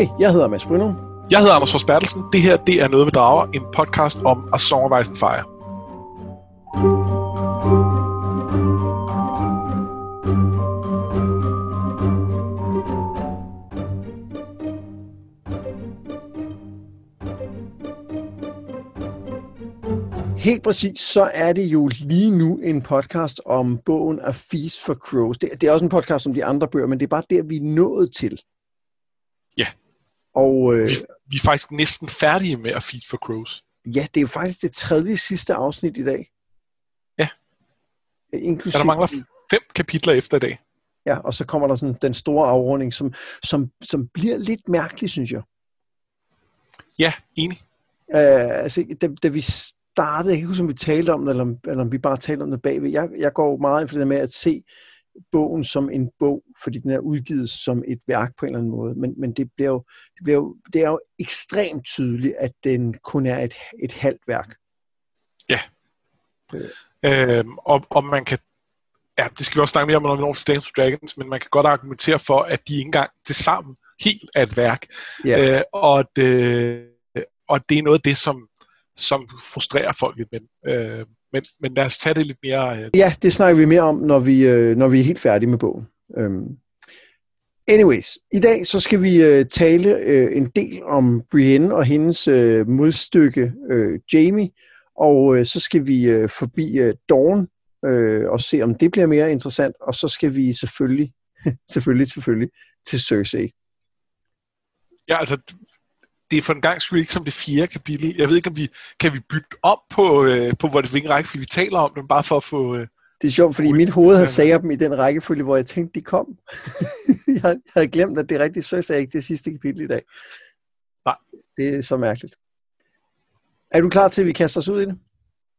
Hej, jeg hedder Mads Brynum. Jeg hedder Anders Forsbertelsen. Det her, det er Noget med Drager, en podcast om A Song of Ice and Fire. Helt præcis, så er det jo lige nu en podcast om bogen A Feast for Crows. Det, det er også en podcast om de andre bøger, men det er bare der, vi er nået til. Ja. Og øh, Vi, vi er faktisk næsten færdige med at feed for Crows. ja, det er jo faktisk det tredje sidste afsnit i dag. Ja. Inklusive, Ja, der mangler fem kapitler efter i dag. ja, og så kommer der sådan den store afrunding, som, som, som bliver lidt mærkelig, synes jeg. Ja, enig. Uh, altså, da, da vi startede, jeg kan ikke huske, om vi talte om det, eller om, eller om vi bare talte om det bagved. Jeg, jeg går meget ind for det med at se bogen som en bog, fordi den er udgivet som et værk på en eller anden måde. Men, men det, bliver jo, det, bliver jo, det er jo ekstremt tydeligt, at den kun er et, et halvt værk. Øhm, og, og man kan, ja, det skal vi også snakke mere om, når vi når til Dance of Dragons, men man kan godt argumentere for, at de ikke engang til sammen helt er et værk. Ja. Øh, og, det, og det er noget af det, som, som frustrerer folk lidt. Men, øh, men, men lad os tage det lidt mere... Øh, Ja, det snakker vi mere om, når vi, øh, når vi er helt færdige med bogen. Øhm. Anyways, i dag så skal vi øh, tale øh, en del om Brienne og hendes øh, modstykke øh, Jamie, og øh, så skal vi øh, forbi øh, Dawn øh, og se, om det bliver mere interessant, og så skal vi selvfølgelig, selvfølgelig, selvfølgelig til Cersei. ja, altså, det er for en gang skyld ikke som det fjerde kapitel. Jeg ved ikke, om vi kan vi bytte om på, øh, på hvor det hvilken rækkefølge vi taler om dem, bare for at få... Øh, Det er sjovt, fordi i mit hoved havde sagde jeg dem i den rækkefølge, hvor jeg tænkte, de kom. jeg havde- glemt, at det er rigtigt Cersei er ikke det sidste kapitel i dag. Nej. Det er så mærkeligt. Er du klar til, at vi kaster os ud i det?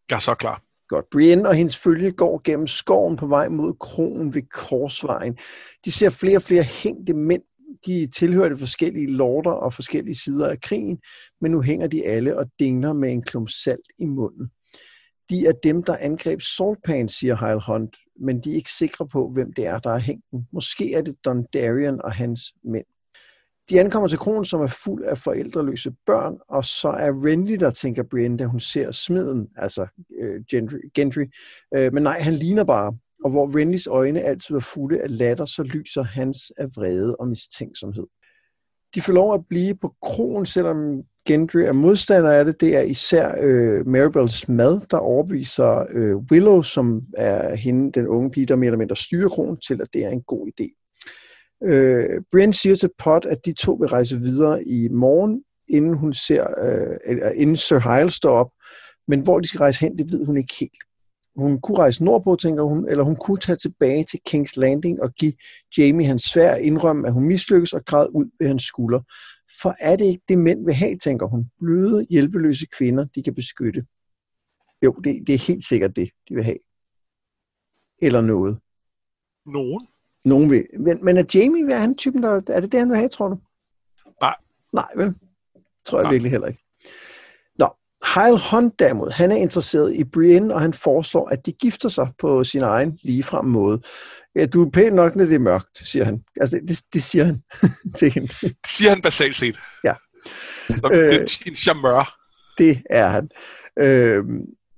jeg er så klar. Godt. Brienne og hendes følge går gennem skoven på vej mod kronen ved Korsvejen. De ser flere og flere hængte mænd. De tilhørte forskellige lorder og forskellige sider af krigen, men nu hænger de alle og dingler med en klump salt i munden. De er dem, der angreb Saltpan, siger Heil Hunt, men de er ikke sikre på, hvem det er, der har hængt den. Måske er det Don Darien og hans mænd. De ankommer til kronen, som er fuld af forældreløse børn, og så er Renly, der tænker Brienne, da hun ser smeden, altså øh, Gendry. Gendry. Øh, men nej, han ligner bare. Og hvor Renlys øjne altid er fulde af latter, så lyser hans af vrede og mistænksomhed. De får lov at blive på kronen, selvom Gendry er modstander af det. Det er især øh, Maribels mad, der overbeviser øh, Willow, som er hende, den unge pige, der mere eller mindre styrer kronen, til at det er en god idé. Øh, Brienne siger til Pot, at de to vil rejse videre i morgen, inden hun ser, øh, eller inden Sir Hyle står op. Men hvor de skal rejse hen, det ved hun ikke helt. Hun kunne rejse nordpå, tænker hun, eller hun kunne tage tilbage til King's Landing og give Jamie hans svær indrømme, at hun mislykkes og græd ud ved hans skulder. For er det ikke det, mænd vil have, tænker hun. Bløde, hjælpeløse kvinder, de kan beskytte. Jo, det, det er helt sikkert det, de vil have. Eller noget. Nogen? Nogen vil. Men, men er Jamie, hvad er han typen, der, er det det, han vil have, tror du? Nej. Nej, vel? Tror jeg Nej. virkelig heller ikke. Heil Hunt derimod, han er interesseret i Brienne, og han foreslår, at de gifter sig på sin egen ligefrem måde. Ja, du er pæn nok, når det er mørkt, siger han. Altså, det, det siger han til hende. Det siger han basalt set. Ja. Så, Øh. det er en charmeur. Det er han.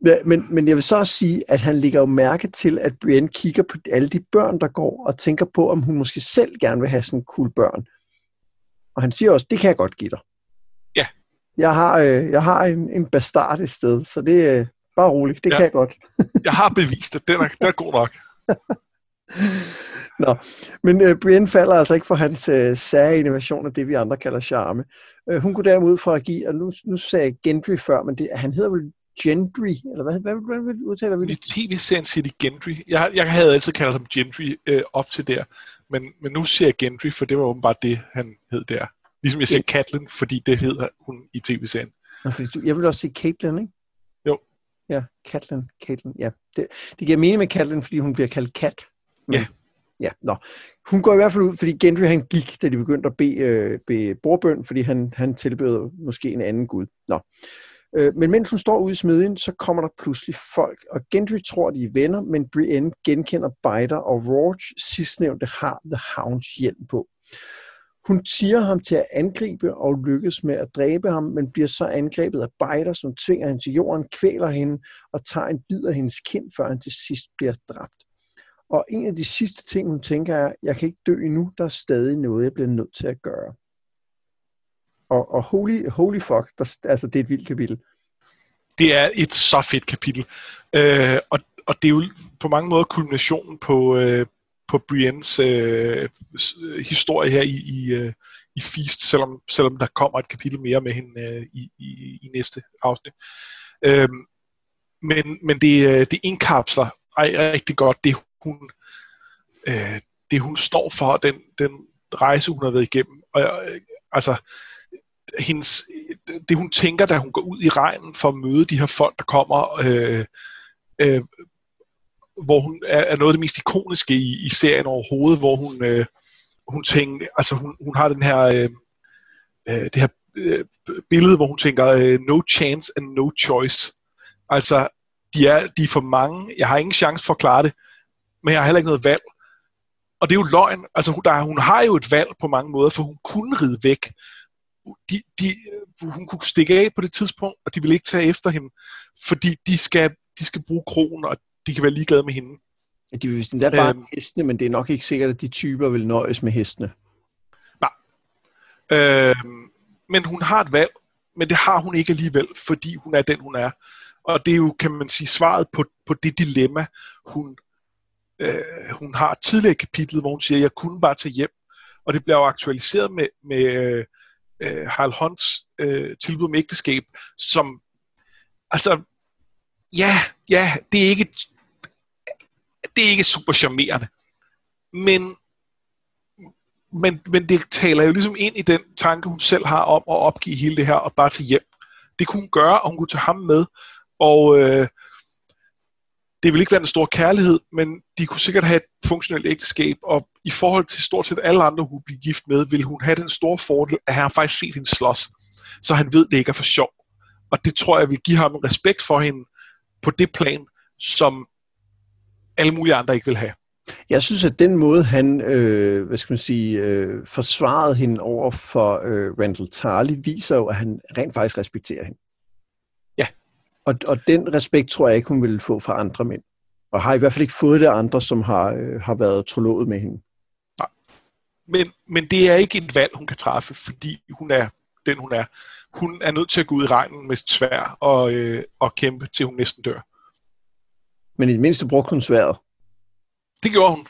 Ja, men, men jeg vil så også sige, at han lægger jo mærke til, at Brienne kigger på alle de børn, der går, og tænker på, om hun måske selv gerne vil have sådan cool børn. Og han siger også, det kan jeg godt give dig. Jeg har, øh, jeg har en, en bastard et sted, så det er øh, bare roligt, det Ja. kan jeg godt. Jeg har bevist det. Den er, den er god nok. Nå, men øh, Brienne falder altså ikke for hans øh, sære innovation af det, vi andre kalder charme. Øh, hun kunne derimod for at give, og nu, nu sagde jeg Gendry før, men det, han hedder vel Gendry, eller hvad, hvad, hvad, hvad udtaler vi I det? tv-serien siger de Gendry. Jeg, jeg havde altid kaldt ham Gendry øh, op til der. Men, men nu siger jeg Gendry, for det var åbenbart det, han hed der. Ligesom jeg siger Catelyn, fordi det hed hun i tv-serien. Nå, fordi du, jeg vil også sige Caitlyn, ikke? Jo. Ja, Catelyn, Caitlyn, ja. Det, det giver mening med Catelyn, fordi hun bliver kaldt Kat. Men, Ja. Ja, nå. Hun går i hvert fald ud, fordi Gendry han gik, da de begyndte at bede, øh, bede bordbøn, fordi han, han tilbød måske en anden gud. Nå. Øh, men mens hun står ude i smedjen, så kommer der pludselig folk, og Gendry tror, de er venner, men Brienne genkender Biter og Roach. Sidstnævnte har The Hounds hjelm på. Hun tiger ham til at angribe og lykkes med at dræbe ham, men bliver så angrebet af Bejder, som tvinger hende til jorden, kvæler hende og tager en bid af hendes kind, før han til sidst bliver dræbt. Og en af de sidste ting, hun tænker er, jeg kan ikke dø endnu, der er stadig noget, jeg bliver nødt til at gøre. Og, og holy, holy fuck, der, altså det er et vildt kapitel. Det er et så fedt kapitel. Øh, og, og det er jo på mange måder kulminationen på, øh, på Briennes øh, historie her i, i, øh, i Feast, selvom, selvom der kommer et kapitel mere med hende øh, i, i, i næste afsnit. Øhm, men men det, øh, det indkapsler rigtig godt det, hun, øh, det, hun står for, den, den rejse, hun har været igennem. Og, øh, altså, hendes, det hun tænker, da hun går ud i regnen for at møde de her folk, der kommer, øh, øh, hvor hun er, er noget af det mest ikoniske i, i serien overhovedet, hvor hun, øh, hun tænker, altså hun, hun har den her, øh, øh, det her øh, billede, hvor hun tænker, øh, no chance and no choice. Altså, de er, de er for mange, jeg har ingen chance for at klare det, men jeg har heller ikke noget valg. Og det er jo løgn. Altså, der, hun har jo et valg på mange måder, for hun kunne ride væk. De, de, hun kunne stikke af på det tidspunkt, og de vil ikke tage efter hende, fordi de skal, de skal bruge kronen, og de kan være ligeglade med hende. De vil vist endda bare øhm, hestene, men det er nok ikke sikkert, at de typer vil nøjes med hestene. Nej. Øhm, men hun har et valg, men det har hun ikke alligevel, fordi hun er den, hun er. Og det er jo, kan man sige, svaret på, på det dilemma, hun, øh, hun har tidligere i kapitlet, hvor hun siger, jeg kunne bare tage hjem. Og det bliver jo aktualiseret med, med øh, Harald Hunts øh, tilbud om ægteskab, som, altså, ja, ja, det er ikke, det er ikke super charmerende. Men, men, men det taler jo ligesom ind i den tanke, hun selv har om at opgive hele det her og bare tage hjem. Det kunne hun gøre, og hun kunne tage ham med. Og øh, det ville ikke være en stor kærlighed, men de kunne sikkert have et funktionelt ægteskab, og i forhold til stort set alle andre, hun bliver gift med, vil hun have den store fordel, at han har faktisk set hende slås, så han ved, det ikke er for sjov. Og det tror jeg vil give ham en respekt for hende på det plan, som alle mulige andre ikke vil have. Jeg synes, at den måde, han øh, hvad skal man sige, øh, forsvarede hende over for øh, Randall Tarley, viser jo, at han rent faktisk respekterer hende. Ja. Og, og den respekt tror jeg ikke, hun ville få fra andre mænd. Og har i hvert fald ikke fået det andre, som har, øh, har været trolovet med hende. Nej. Men, men det er ikke et valg, hun kan træffe, fordi hun er den, hun er. Hun er nødt til at gå ud i regnen med svær og, øh, og kæmpe, til hun næsten dør. Men i det mindste brugte hun sværet. Det gjorde hun.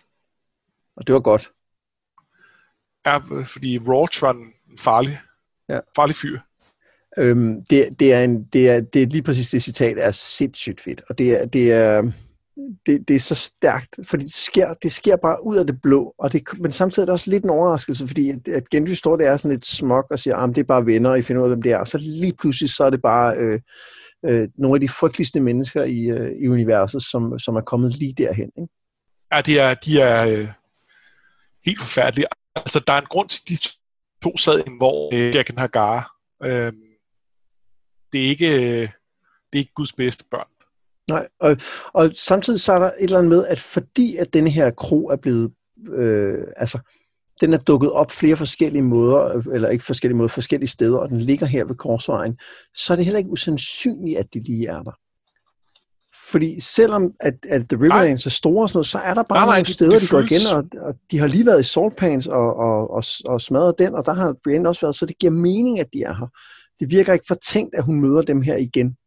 Og det var godt. Ja, fordi Roach var en farlig, ja. farlig fyr. Øhm, det, det, er en, det, er, det er lige præcis det citat er sindssygt fedt. Og det er, det er, det, det er så stærkt, fordi det sker, det sker bare ud af det blå, og det, men samtidig er det også lidt en overraskelse, fordi at, at Gendry står der er sådan lidt smuk og siger, at det er bare venner, og I finder ud af, hvem det er, og så lige pludselig så er det bare øh, øh, nogle af de frygteligste mennesker i, øh, i universet, som, som er kommet lige derhen. Ikke? Ja, de er, de er øh, helt forfærdelige. Altså, der er en grund til, at de to sad i en hvor øh, Jack Hagar. Øh, det er ikke, øh, det er ikke Guds bedste børn. Nej, og, og samtidig så er der et eller andet med, at fordi at denne her kro er blevet, øh, altså, den er dukket op flere forskellige måder, eller ikke forskellige måder, forskellige steder, og den ligger her ved Korsvejen, så er det heller ikke usandsynligt, at de lige er der. Fordi selvom at, at The Riverlands er store og sådan noget, så er der bare nej, nej, nogle steder, det, det de går igen, og, og de har lige været i Salt Pans og, og, og, og smadret den, og der har Brienne også været, så det giver mening, at de er her. Det virker ikke for tænkt, at hun møder dem her igen.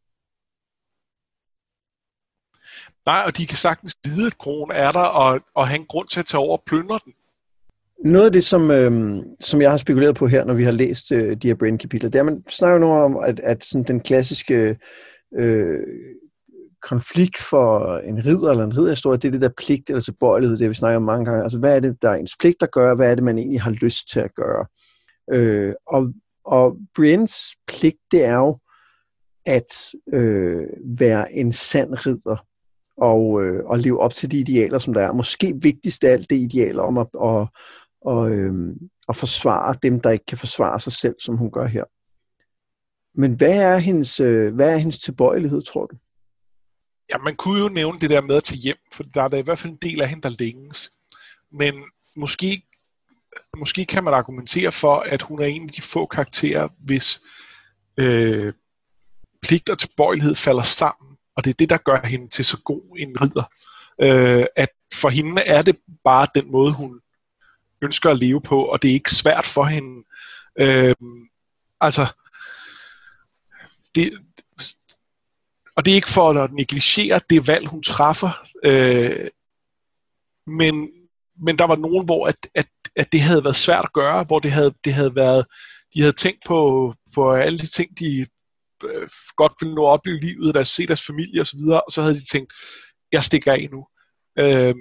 Nej, og de kan sagtens vide, at kronen er der, og, og have en grund til at tage over og plyndre den. Noget af det, som, øh, som jeg har spekuleret på her, når vi har læst øh, de her brain-kapitler, det er, at man snakker nu om, at, at sådan den klassiske øh, konflikt for en ridder eller en ridderhistorie, det er det der pligt eller tilbøjelighed, det vi snakker om mange gange. Altså, hvad er det, der er ens pligt at gøre? Hvad er det, man egentlig har lyst til at gøre? Øh, og, og Briens pligt, det er jo at øh, være en sand ridder og, øh, og leve op til de idealer, som der er. Måske vigtigst af alt det idealer om at, at, og, øh, og forsvare dem, der ikke kan forsvare sig selv, som hun gør her. Men hvad er hendes, øh, hvad er hendes tilbøjelighed, tror du? Ja, man kunne jo nævne det der med at tage hjem, for der er da i hvert fald en del af hende, der længes. Men måske måske kan man argumentere for, at hun er en af de få karakterer, hvis øh, pligt og tilbøjelighed falder sammen. Og det er det, der gør hende til så god en ridder. Øh, at for hende er det bare den måde, hun ønsker at leve på, og det er ikke svært for hende. Øh, altså, det, og det er ikke for at negligere det valg, hun træffer, øh, men, men der var nogen, hvor at, at, at det havde været svært at gøre, hvor det havde, det havde været, de havde tænkt på, på alle de ting, de øh, godt ville nå at opleve i livet, der se deres familie osv., og, og så havde de tænkt, jeg stikker af nu. Øh,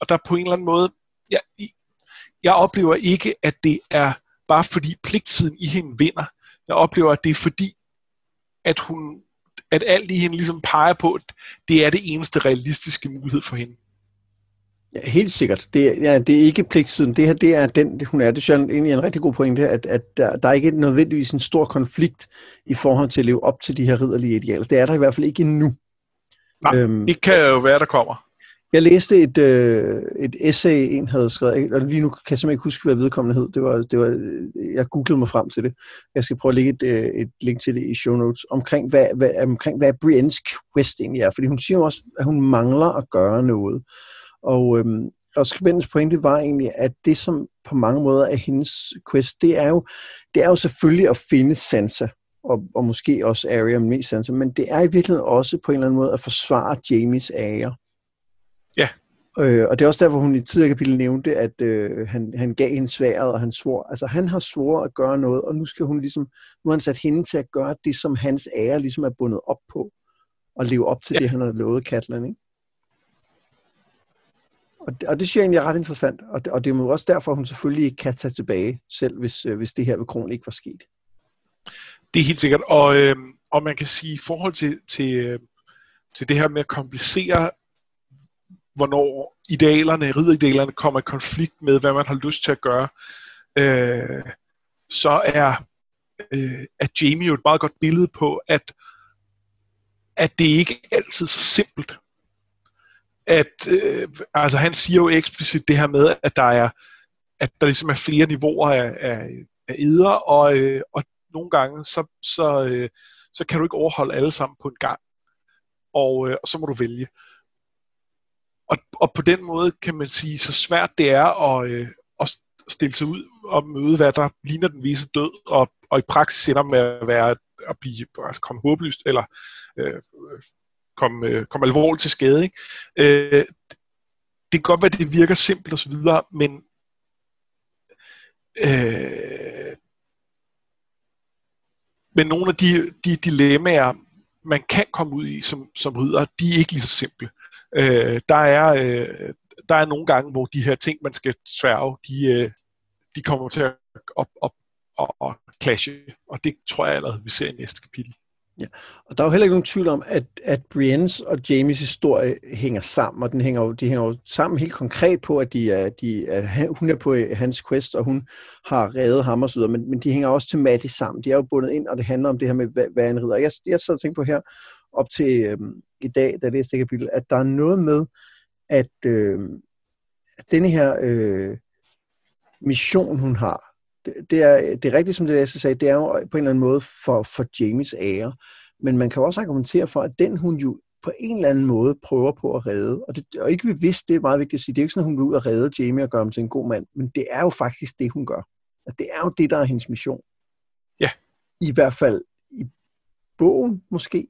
og der på en eller anden måde, ja, jeg oplever ikke, at det er bare fordi pligtsiden i hende vinder. Jeg oplever, at det er fordi, at hun at alt i hende ligesom peger på, at det er det eneste realistiske mulighed for hende. Ja, helt sikkert. Det er, ja, det er ikke pligtsiden. Det her, det er den, hun er. Det er egentlig en rigtig god pointe, at, at der, der er ikke nødvendigvis en stor konflikt i forhold til at leve op til de her ridderlige idealer. Det er der i hvert fald ikke endnu. Nej, øhm, det kan jo være, der kommer. Jeg læste et, øh, et essay, en havde skrevet, og lige nu kan jeg simpelthen ikke huske, hvad vedkommende hed. Det var, det var, jeg googlede mig frem til det. Jeg skal prøve at lægge et, øh, et link til det i show notes, omkring hvad, hvad, omkring hvad Briennes quest egentlig er. Fordi hun siger også, at hun mangler at gøre noget. Og, øhm, og skribentens pointe var egentlig, at det, som på mange måder er hendes quest, det er jo, det er jo selvfølgelig at finde Sansa, og, og måske også Arya, mest Sansa, men det er i virkeligheden også på en eller anden måde at forsvare Jamies ære. Ja. Øh, og det er også derfor, hun i tidligere kapitel nævnte, at øh, han, han gav hende sværet, og han svor. Altså, han har svoret at gøre noget, og nu skal hun ligesom, nu har han sat hende til at gøre det, som hans ære ligesom er bundet op på, og leve op til ja. det, han har lovet Katlan, ikke? Og det, og det synes jeg egentlig er ret interessant, og det, og det er jo også derfor, hun selvfølgelig ikke kan tage tilbage, selv hvis, øh, hvis det her ved Kron ikke var sket. Det er helt sikkert, og, øh, og man kan sige, i forhold til, til, øh, til det her med at komplicere hvornår idealerne, rideridealerne kommer i konflikt med, hvad man har lyst til at gøre, øh, så er, øh, at Jamie jo et meget godt billede på, at, at det ikke er altid så simpelt. At, øh, altså han siger jo eksplicit det her med, at der er, at der ligesom er flere niveauer af, af, af eder, og, øh, og nogle gange, så, så, øh, så kan du ikke overholde alle sammen på en gang. Og, øh, og så må du vælge og, og på den måde kan man sige, så svært det er at, øh, at stille sig ud og møde, hvad der ligner den vise død, og, og i praksis ender med at være at blive, altså komme håbløst, eller øh, komme, øh, komme alvorligt til skade. Ikke? Øh, det kan godt være, at det virker simpelt osv., men øh, men nogle af de, de dilemmaer, man kan komme ud i som, som ridder, de er ikke lige så simple. Øh, Øh, der, er, øh, der er nogle gange, hvor de her ting, man skal sværge, de, øh, de kommer til at op, op og, og clashe, og det tror jeg allerede, vi ser i næste kapitel. Ja, og der er jo heller ikke nogen tvivl om, at, at Briennes og Jamies historie hænger sammen, og den hænger jo, de hænger jo sammen helt konkret på, at, de er, de er, hun er på hans quest, og hun har reddet ham osv., men, men de hænger også tematisk sammen. De er jo bundet ind, og det handler om det her med, hvad, hvad en ridder. Jeg, jeg sad og tænkte på her, op til øhm, i dag, da jeg læste det kapitel, at der er noget med, at, øh, at denne her øh, mission, hun har, det, det, er, det er rigtigt, som det jeg sagde, det er jo på en eller anden måde for, for Jamies ære, men man kan også argumentere for, at den hun jo på en eller anden måde prøver på at redde, og, det, og ikke bevidst, det er meget vigtigt at sige, det er ikke sådan, at hun vil ud og redde Jamie og gøre ham til en god mand, men det er jo faktisk det, hun gør. At det er jo det, der er hendes mission. Ja. I hvert fald i bogen måske,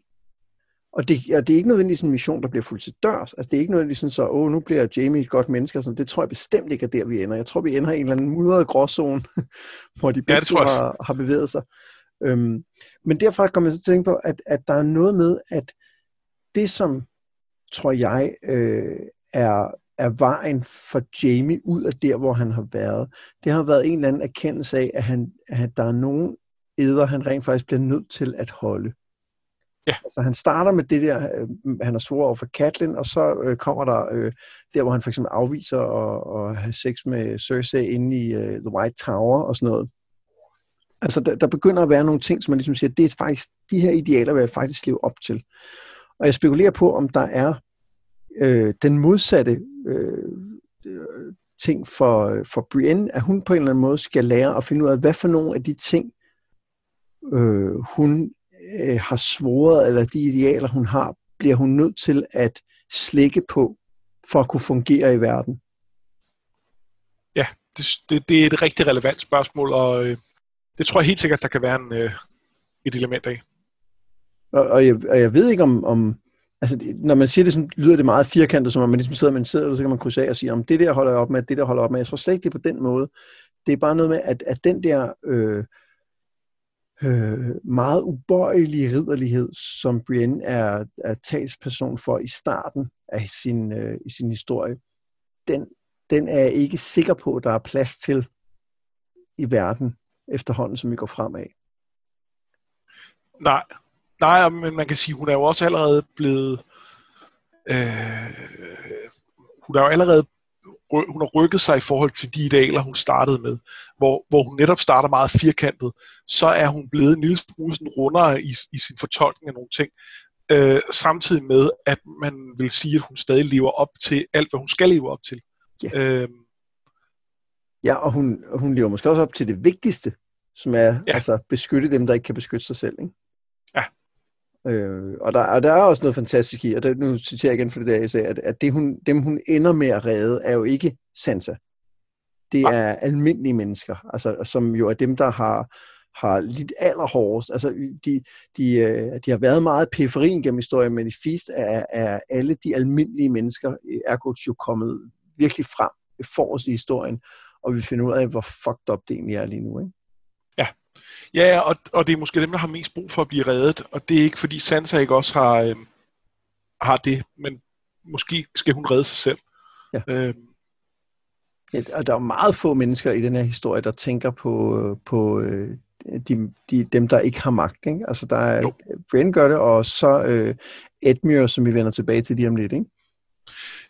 og det, og det er ikke nødvendigvis en mission, der bliver fuldt til dørs. Altså, det er ikke nødvendigvis sådan så, åh, nu bliver Jamie et godt menneske. Sådan. Det tror jeg bestemt ikke er der, vi ender. Jeg tror, vi ender i en eller anden mudret gråzone, hvor de begge ja, har, har bevæget sig. Øhm, men derfra kommer jeg så til at tænke på, at, at der er noget med, at det, som tror jeg øh, er, er vejen for Jamie ud af der, hvor han har været, det har været en eller anden erkendelse af, at, han, at der er nogen æder, han rent faktisk bliver nødt til at holde. Ja. Altså han starter med det der, øh, han har svoret over for Katlin, og så øh, kommer der øh, der, hvor han for eksempel afviser at, at have sex med Cersei inde i øh, The White Tower og sådan noget. Altså der, der begynder at være nogle ting, som man ligesom siger, det er faktisk, de her idealer vil jeg faktisk leve op til. Og jeg spekulerer på, om der er øh, den modsatte øh, ting for, for Brienne, at hun på en eller anden måde skal lære at finde ud af, hvad for nogle af de ting, øh, hun øh, har svoret, eller de idealer, hun har, bliver hun nødt til at slække på, for at kunne fungere i verden? Ja, det, det, det er et rigtig relevant spørgsmål, og øh, det tror jeg helt sikkert, der kan være en, øh, et element af. Og, og, jeg, og jeg ved ikke om, om altså, når man siger det, så lyder det meget firkantet, som om man ligesom sidder med en sædel, så kan man krydse af og sige, om det der holder jeg op med, det der holder jeg op med. Jeg tror slet ikke, det er på den måde. Det er bare noget med, at, at den der øh, øh, meget ubøjelige ridderlighed, som Brienne er, er talsperson for i starten af sin, øh, i sin historie, den, den er jeg ikke sikker på, at der er plads til i verden efterhånden, som vi går fremad. Nej, nej, men man kan sige, hun er jo også allerede blevet, øh, hun er jo allerede hun har rykket sig i forhold til de idealer, hun startede med, hvor, hvor hun netop starter meget firkantet, så er hun blevet en lille smule sådan rundere i, i sin fortolkning af nogle ting, øh, samtidig med, at man vil sige, at hun stadig lever op til alt, hvad hun skal leve op til. Ja, øh, ja og hun, hun lever måske også op til det vigtigste, som er ja. altså beskytte dem, der ikke kan beskytte sig selv. Ikke? Øh, og, der, og der er også noget fantastisk i, og det, nu citerer jeg igen for det der, jeg sagde, at, at det, hun, dem hun ender med at redde, er jo ikke Sansa. Det er almindelige mennesker, altså, som jo er dem, der har, har lidt allerhårdest. Altså, de, de, øh, de har været meget periferien gennem historien, men i Feast er, er alle de almindelige mennesker, ergo jo kommet virkelig frem forrest i historien, og vi finder ud af, hvor fucked up det egentlig er lige nu. Ikke? Ja, og, og det er måske dem, der har mest brug for at blive reddet, og det er ikke fordi Sansa ikke også har, øh, har det, men måske skal hun redde sig selv. Ja. Øh, ja, og der er meget få mennesker i den her historie, der tænker på, på øh, de, de, dem, der ikke har magt. Ikke? Altså, der er, Brian gør det, og så øh, Edmure, som vi vender tilbage til lige om lidt. Ikke?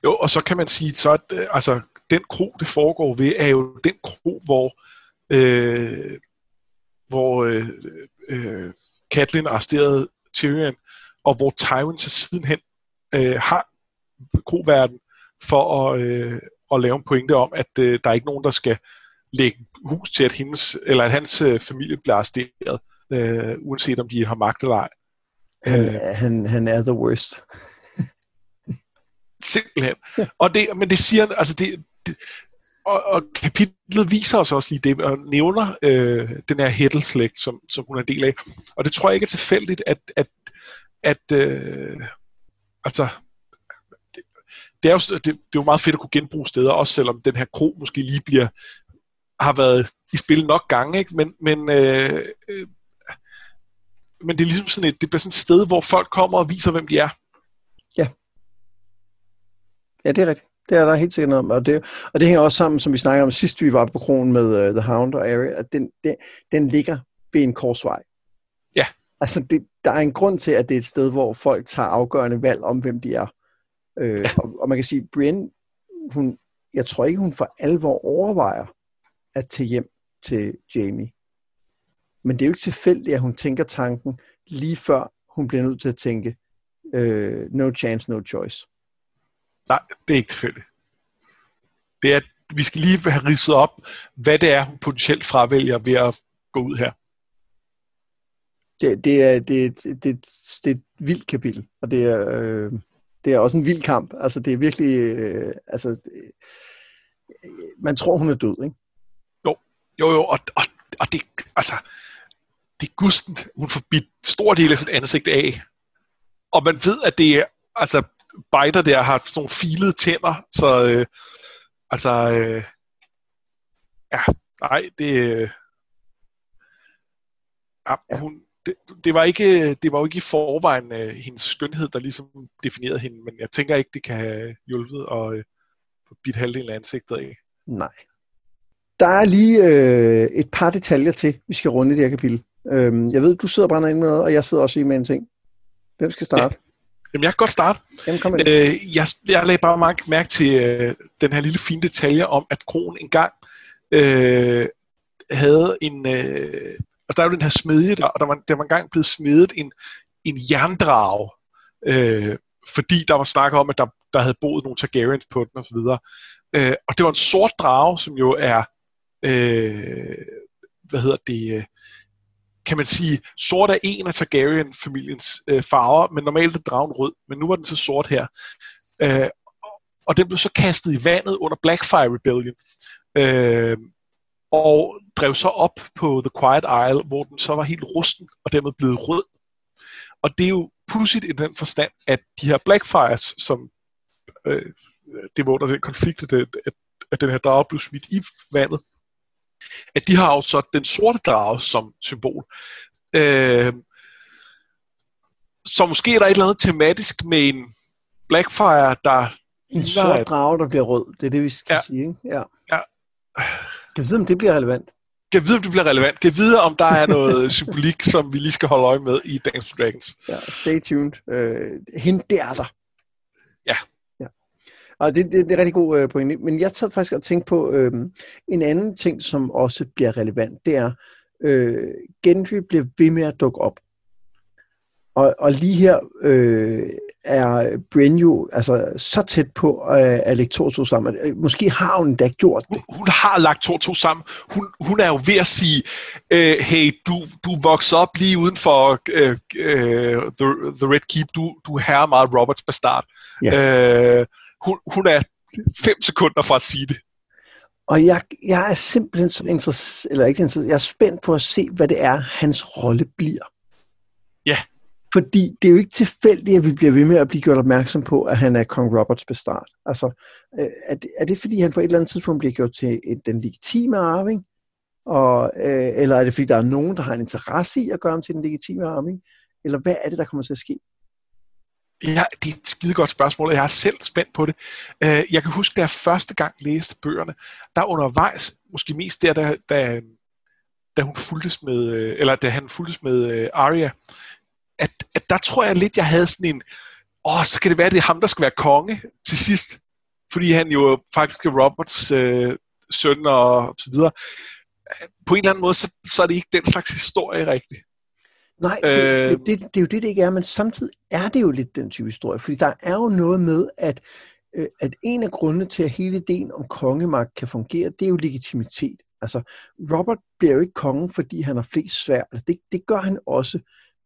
Jo, og så kan man sige, så at, øh, altså, den kro, det foregår ved, er jo den kro, hvor øh, hvor øh, øh, Catelyn arresterede Tyrion, og hvor Tywin så sidenhen øh, har kroverden for at, øh, at lave en pointe om, at øh, der er ikke nogen, der skal lægge hus til, at, hendes, eller at hans øh, familie bliver arresteret, øh, uanset om de har magt eller ej. Han, øh, han, han er the worst. simpelthen. Og det, men det siger, altså det, det, og, og kapitlet viser os også lige det, og nævner øh, den her hættelslægt, som, som hun er en del af. Og det tror jeg ikke er tilfældigt, at, at, at øh, altså, det, det, er jo, det, det er jo meget fedt at kunne genbruge steder, også selvom den her kro måske lige bliver, har været i spil nok gange, ikke? Men, men, øh, øh, men det er ligesom sådan et, det bliver sådan et sted, hvor folk kommer og viser, hvem de er. Ja. Ja, det er rigtigt. Det er der helt sikkert om. Og det, og det hænger også sammen, som vi snakkede om sidst, vi var på kronen med uh, The Hound og Arya, at den, den, den ligger ved en korsvej. Ja. Altså, det, der er en grund til, at det er et sted, hvor folk tager afgørende valg om, hvem de er. Øh, ja. og, og man kan sige, Brienne, hun, jeg tror ikke, hun for alvor overvejer at tage hjem til Jamie. Men det er jo ikke tilfældigt, at hun tænker tanken lige før hun bliver nødt til at tænke, uh, no chance, no choice. Nej, det er ikke tilfældigt. Det er, vi skal lige have ridset op, hvad det er, hun potentielt fravælger ved at gå ud her. Det, det, er, det, det, det, det er et vildt kapitel, og det er, øh, det er også en vild kamp. Altså, det er virkelig... Øh, altså, øh, man tror, hun er død, ikke? Jo, jo, jo, og, og, og det, altså, det er gustent, hun får bidt stor del af sit ansigt af. Og man ved, at det er, altså, biter der har sådan nogle filede tænder, så øh, altså, øh, ja, nej, det, øh, ja, hun, det, det, var ikke, det var jo ikke i forvejen øh, hendes skønhed, der ligesom definerede hende, men jeg tænker ikke, det kan have hjulpet at øh, bidt halvdelen af ansigtet af. Nej. Der er lige øh, et par detaljer til, vi skal runde i det her kapitel. Øhm, jeg ved, du sidder og brænder ind med noget, og jeg sidder også i med en ting. Hvem skal starte? Ja. Jamen, jeg kan godt starte. Jamen, kom øh, jeg, jeg lagde bare mærke til øh, den her lille fine detalje om, at Kron engang øh, havde en... Øh, altså, der er jo den her smedje der, og der var, der var engang blevet smedet en, en jerndrag øh, fordi der var snak om, at der, der havde boet nogle Targaryens på den osv. Øh, og det var en sort drage, som jo er, øh, hvad hedder det, øh, kan man sige, sort er en af Targaryen-familiens øh, farver, men normalt er dragen rød, men nu var den så sort her. Øh, og den blev så kastet i vandet under Blackfire Rebellion. Øh, og drev så op på The Quiet Isle, hvor den så var helt rusten, og dermed blevet rød. Og det er jo pudsigt i den forstand, at de her Blackfires, som øh, det var under den konflikt, at, at, at den her drage blev smidt i vandet, at de har jo så den sorte drage som symbol. Øh, så måske er der et eller andet tematisk med en Blackfire, der... En sort drage, der bliver rød. Det er det, vi skal ja. sige, ikke? Ja. ja. Kan vi vide, om det bliver relevant? Kan vi vide, om det bliver relevant? Kan vi vide, om der er noget symbolik, som vi lige skal holde øje med i Dance Dragons? Ja, stay tuned. Øh, hende, det er der. Og det, det, det er rigtig god øh, pointe. Men jeg tager faktisk at tænke på øh, en anden ting, som også bliver relevant. Det er, øh, Gendry bliver ved med at dukke op. Og, og lige her øh, er Brienne jo altså, så tæt på øh, at lægge to to sammen. Øh, måske har hun da gjort det. Hun, hun har lagt to to sammen. Hun, hun er jo ved at sige, øh, hey, du, du voksede op lige uden for øh, øh, the, the Red Keep. Du, du er meget Roberts bastard. Ja. Øh, hun, hun er fem sekunder fra at sige det. Og jeg, jeg er simpelthen så interesseret, eller ikke interesseret, jeg er spændt på at se, hvad det er, hans rolle bliver. Ja. Fordi det er jo ikke tilfældigt, at vi bliver ved med at blive gjort opmærksom på, at han er kong Roberts bestart. Altså, øh, er, det, er det fordi, han på et eller andet tidspunkt bliver gjort til den legitime arving? Og, øh, eller er det fordi, der er nogen, der har en interesse i at gøre ham til den legitime arving? Eller hvad er det, der kommer til at ske? Ja, det er et skide godt spørgsmål, og jeg er selv spændt på det. Øh, jeg kan huske, da jeg første gang læste bøgerne, der undervejs, måske mest der, da, da, da hun fuldtes med, øh, eller da han fuldtes med øh, Arya, at, at der tror jeg lidt, jeg havde sådan en, åh, så kan det være, at det er ham, der skal være konge til sidst. Fordi han jo faktisk er Roberts øh, søn og så videre. På en eller anden måde, så, så er det ikke den slags historie rigtigt. Nej, det, øh, det, det, det er jo det, det ikke er, men samtidig er det jo lidt den type historie, fordi der er jo noget med, at, øh, at en af grundene til, at hele ideen om kongemagt kan fungere, det er jo legitimitet. Altså, Robert bliver jo ikke konge, fordi han har flest svær. Altså, det, det gør han også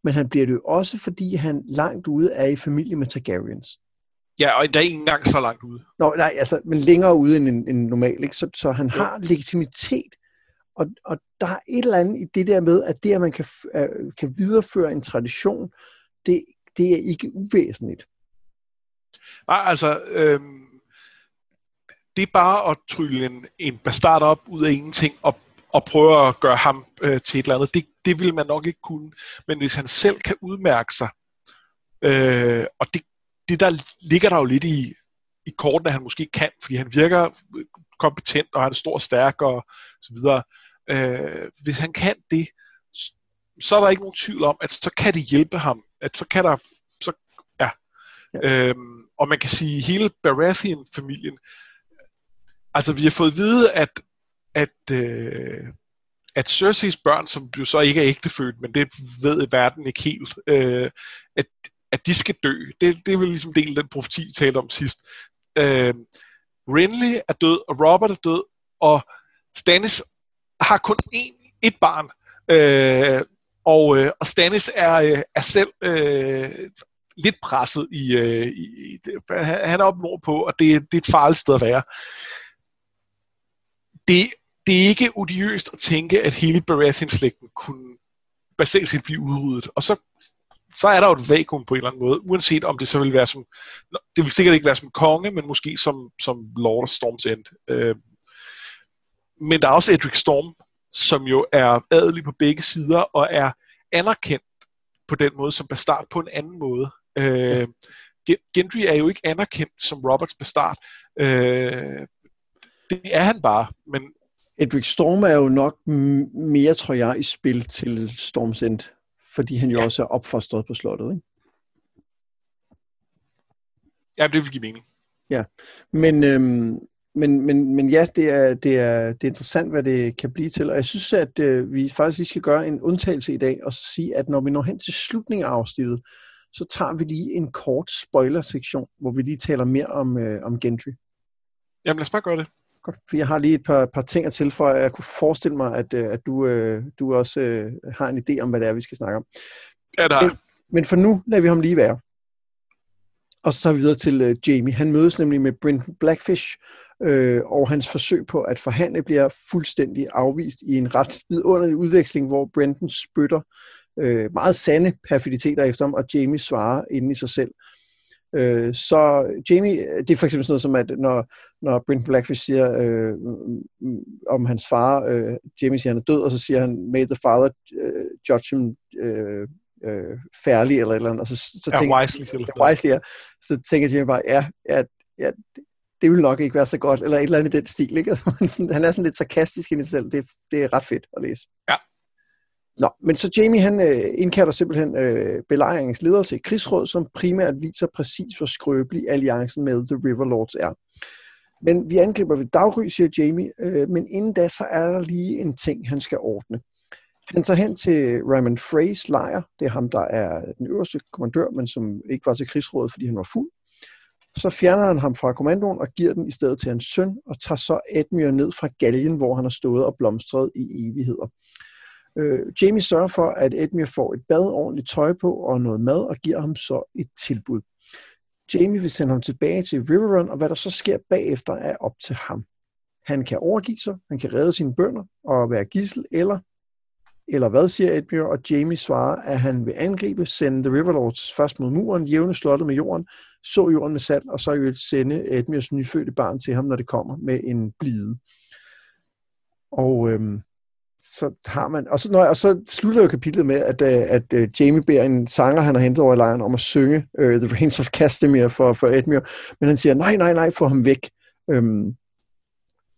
men han bliver det jo også, fordi han langt ude er i familie med Targaryens. Ja, og der er ikke engang så langt ude. Nå, nej, altså, men længere ude end, end normalt, ikke? Så, så han har legitimitet, og, og der er et eller andet i det der med, at det, at man kan, øh, kan videreføre en tradition, det, det er ikke uvæsentligt. Nej, altså, øh, det er bare at trylle en, en bastard op ud af ingenting, og og prøve at gøre ham øh, til et eller andet. Det, det vil man nok ikke kunne. Men hvis han selv kan udmærke sig, øh, og det, det der ligger der jo lidt i, i korten, at han måske kan, fordi han virker kompetent, og han er stor og stærk og så videre. Øh, hvis han kan det, så er der ikke nogen tvivl om, at så kan det hjælpe ham. At så kan der, så, ja. ja. Øhm, og man kan sige, hele Baratheon-familien, altså vi har fået at vide, at at, øh, at Cerseis børn, som jo så ikke er ægtefødt, men det ved verden ikke helt, øh, at, at de skal dø. Det, det er vel ligesom del af den profeti, vi talte om sidst. Øh, Renly er død, og Robert er død, og Stannis har kun én, et barn. Øh, og, øh, og Stannis er, øh, er selv øh, lidt presset i, øh, i han er oppe nordpå, og det, det er et farligt sted at være. Det, det er ikke odiøst at tænke, at hele Baratheon-slægten kunne basalt set blive udryddet. Og så, så er der jo et vakuum på en eller anden måde, uanset om det så vil være som, det vil sikkert ikke være som konge, men måske som, som Lord of Storm's End. Øh, men der er også Edric Storm, som jo er adelig på begge sider, og er anerkendt på den måde som bastard på en anden måde. Øh, Gendry er jo ikke anerkendt som Roberts bastard. Øh, det er han bare, men Edric Storm er jo nok mere, tror jeg, i spil til Storm's End, fordi han jo ja. også er opfostret på slottet, ikke? Ja, det vil give mening. Ja, men, øhm, men, men, men ja, det er, det, er, det er interessant, hvad det kan blive til, og jeg synes, at øh, vi faktisk lige skal gøre en undtagelse i dag, og så sige, at når vi når hen til slutningen af afsnittet, så tager vi lige en kort spoiler-sektion, hvor vi lige taler mere om, øh, om Gentry. Jamen lad os bare gøre det. Godt, for jeg har lige et par, par ting at tilføje. Jeg kunne forestille mig, at, øh, at du, øh, du også øh, har en idé om, hvad det er, vi skal snakke om. Ja, der Men, men for nu lader vi ham lige være. Og så videre til øh, Jamie. Han mødes nemlig med Brenton Blackfish, øh, og hans forsøg på at forhandle bliver fuldstændig afvist i en ret vidunderlig udveksling, hvor Brenton spytter øh, meget sande perfiditeter efter ham, og Jamie svarer inden i sig selv. Øh, så Jamie, det er for eksempel sådan noget som, at når, når Brent Blackfish siger øh, om hans far, øh, Jamie siger, han er død, og så siger han, may the father øh, judge him øh, øh, færdig, eller et eller andet, og så, så Ja, tænker wisely. Ja, wisely, ja. så tænker Jamie bare, ja, ja, ja, det vil nok ikke være så godt, eller et eller andet i den stil, ikke? Sådan, han er sådan lidt sarkastisk i sig selv, det, det er ret fedt at læse. Ja. Nå, men så Jamie han øh, indkalder simpelthen øh, belejringens leder til krigsråd, som primært viser præcis, hvor skrøbelig alliancen med The River Lords er. Men vi angriber ved daggry, siger Jamie, øh, men inden da, så er der lige en ting, han skal ordne. Han tager hen til Raymond Freys lejr. Det er ham, der er den øverste kommandør, men som ikke var til krigsrådet, fordi han var fuld. Så fjerner han ham fra kommandoen og giver den i stedet til hans søn, og tager så Edmure ned fra galgen, hvor han har stået og blomstret i evigheder. Øh, Jamie sørger for, at Edmure får et bad, ordentligt tøj på og noget mad, og giver ham så et tilbud. Jamie vil sende ham tilbage til Riverrun, og hvad der så sker bagefter, er op til ham. Han kan overgive sig, han kan redde sine bønder og være gissel, eller, eller hvad siger Edmure, og Jamie svarer, at han vil angribe, sende The Riverlords først mod muren, jævne slottet med jorden, så jorden med salt, og så vil sende Edmures nyfødte barn til ham, når det kommer med en blide. Og øhm, så har man, og så, når, og så slutter jo kapitlet med, at, øh, at, at Jamie beder en sanger, han har hentet over i lejren, om at synge uh, The Reigns of Castamere for, for Edmure, men han siger, nej, nej, nej, få ham væk. Øhm,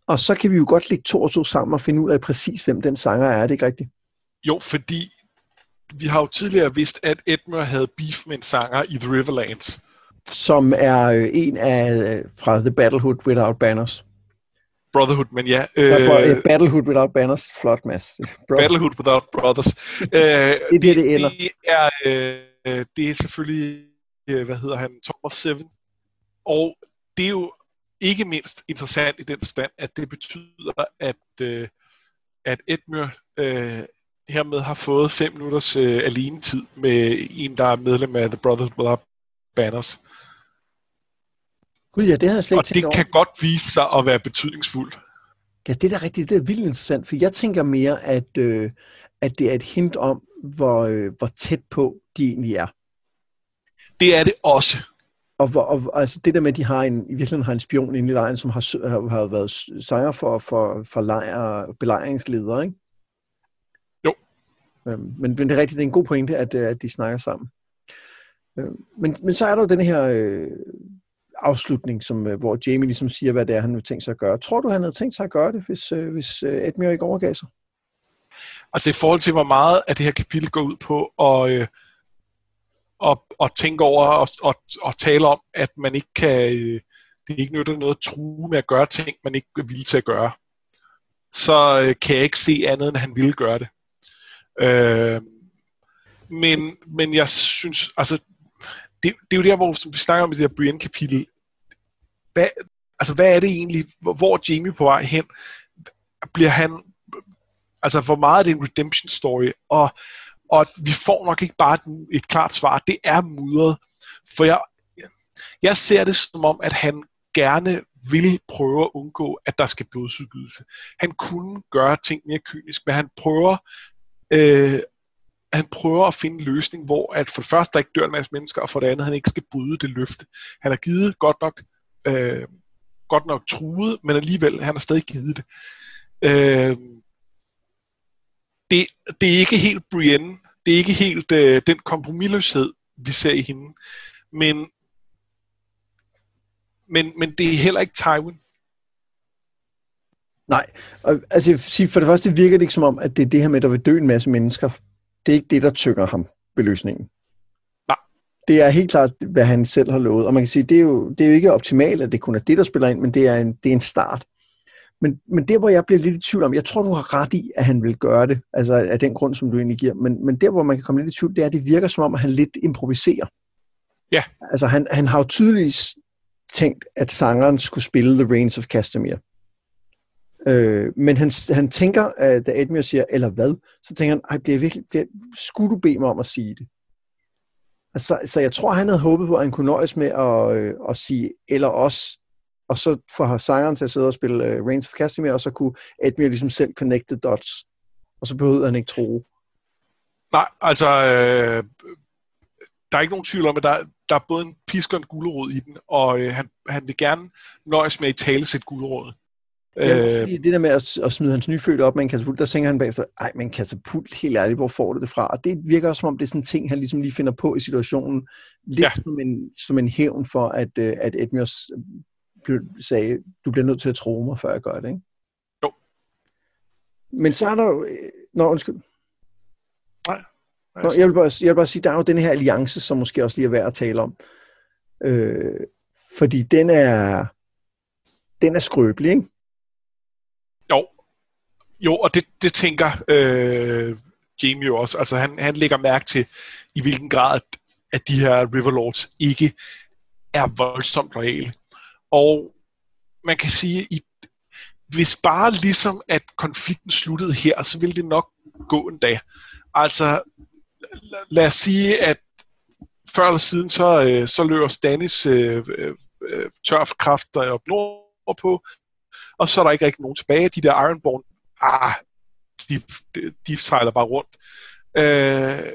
og så kan vi jo godt lægge to og to sammen og finde ud af præcis, hvem den sanger er, er det ikke rigtigt? Jo, fordi vi har jo tidligere vidst, at Edmure havde beef med en sanger i The Riverlands. Som er øh, en af øh, fra The Battlehood Without Banners. Brotherhood, men ja. Øh, Battlehood Without Banners, flot, Mads. Battlehood Without Brothers. øh, det, det, det, ender. det, er, øh, det er selvfølgelig, øh, hvad hedder han, Thomas Seven. Og det er jo ikke mindst interessant i den forstand, at det betyder, at, øh, at Edmure øh, hermed har fået fem minutters øh, alenetid med en, der er medlem af The Brotherhood Without Banners. Gud ja, det havde jeg slet ikke Og det over. kan godt vise sig at være betydningsfuldt. Ja, det er da rigtigt. Det er vildt interessant, for jeg tænker mere, at, øh, at det er et hint om, hvor, øh, hvor tæt på de egentlig er. Det er det også. Og, hvor, og altså det der med, at de har en, i virkeligheden har en spion inde i lejren, som har, har, har været sanger for, for, for lejr, belejringsleder, ikke? Øhm, men, men det er rigtigt, det er en god pointe, at, øh, at de snakker sammen. Øhm, men, men så er der jo den her øh, afslutning, som, øh, hvor Jamie ligesom siger, hvad det er, han vil tænke sig at gøre. Tror du, han havde tænkt sig at gøre det, hvis, øh, hvis øh, Edmure ikke overgav sig? Altså i forhold til, hvor meget af det her kapitel går ud på at, øh, at, at tænke over og, og, og tale om, at man ikke kan, øh, det ikke nytter noget at true med at gøre ting, man ikke er villig til at gøre, så øh, kan jeg ikke se andet, end han ville gøre det. Øh, men, men jeg synes, altså, det, det er jo der, hvor som vi snakker om i det her Brienne-kapitel, hvad, altså hvad er det egentlig, hvor, hvor er Jamie på vej hen? Bliver han, altså hvor meget er det en redemption story? Og, og vi får nok ikke bare et, et klart svar, det er mudret. For jeg, jeg ser det som om, at han gerne vil prøve at undgå, at der skal blodsudgivelse. Han kunne gøre ting mere kynisk, men han prøver øh, han prøver at finde en løsning, hvor at for det første der ikke dør en masse mennesker, og for det andet han ikke skal bryde det løfte. Han har givet godt nok øh, godt nok truet, men alligevel han har stadig givet det. Øh, det, det er ikke helt Brienne, det er ikke helt øh, den kompromilløshed, vi ser i hende, men men, men det er heller ikke Tywin. Nej, og, altså jeg vil sige, for det første virker det ikke som om, at det er det her med, at der vil dø en masse mennesker. Det er ikke det, der tynger ham ved løsningen. Nej. Det er helt klart, hvad han selv har lovet. Og man kan sige, det er jo, det er jo ikke optimalt, at det kun er det, der spiller ind, men det er en, det er en start. Men, men der, hvor jeg bliver lidt i tvivl om, jeg tror, du har ret i, at han vil gøre det, altså af den grund, som du egentlig giver, men, men der, hvor man kan komme lidt i tvivl, det er, at det virker som om, at han lidt improviserer. Ja. Altså, han, han har jo tydeligvis tænkt, at sangeren skulle spille The Reigns of Castamere. Øh, men han, han tænker, at da Edmure siger, eller hvad, så tænker han, ej, bliver jeg virkelig, bliver, skulle du bede mig om at sige det? Altså, så jeg tror, han havde håbet på, at han kunne nøjes med at, øh, at sige, eller os, og så få sangeren til at sidde og spille øh, Reigns of Castamere, og så kunne Edmure ligesom selv connect the dots. Og så behøvede han ikke tro. Nej, altså, øh, der er ikke nogen tvivl om, at der, der er både en pisk og en gulerod i den, og øh, han, han vil gerne nøjes med at tale sit gulerod. Ja, øh, det der med at, at smide hans nyfødte op med en katapult, der tænker han bagefter, ej, men katapult, helt ærligt, hvor får du det fra? Og det virker også som om, det er sådan en ting, han ligesom lige finder på i situationen. Lidt ja. som, en, som en hævn for, at, øh, at Edmure sagde, du bliver nødt til at tro mig, før jeg gør det, ikke? Jo. Men så er der jo... Øh, nå, undskyld. Nej. Nå, jeg, vil bare, jeg vil bare sige, der er jo den her alliance, som måske også lige er værd at tale om. Øh, fordi den er, den er skrøbelig, ikke? Jo. Og det, det tænker øh, Jamie jo også. Altså, han, han lægger mærke til, i hvilken grad at de her Riverlords ikke er voldsomt lojale. Og man kan sige, i, hvis bare ligesom at konflikten sluttede her, så ville det nok gå en dag. Altså, lad os sige, at før eller siden, så, øh, så løber Stannis øh, øh, øh tør for kræfter øh, op nordpå, og så er der ikke rigtig nogen tilbage. De der Ironborn, ah, de, de, de sejler bare rundt. Øh,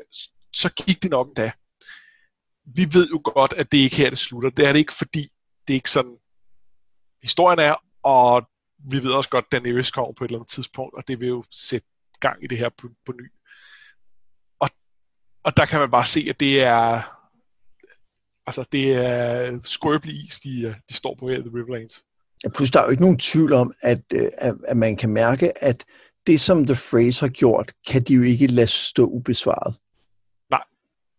så gik det nok en. Vi ved jo godt, at det ikke her, det slutter. Det er det ikke, fordi det er ikke sådan, historien er, og vi ved også godt, at Daenerys kommer på et eller andet tidspunkt, og det vil jo sætte gang i det her på, på ny. Og, og der kan man bare se, at det er altså det er skrøbelig is, de, de står på her i The Riverlands. Plus der er jo ikke nogen tvivl om, at, øh, at, at man kan mærke, at det, som The Phrase har gjort, kan de jo ikke lade stå ubesvaret. Nej.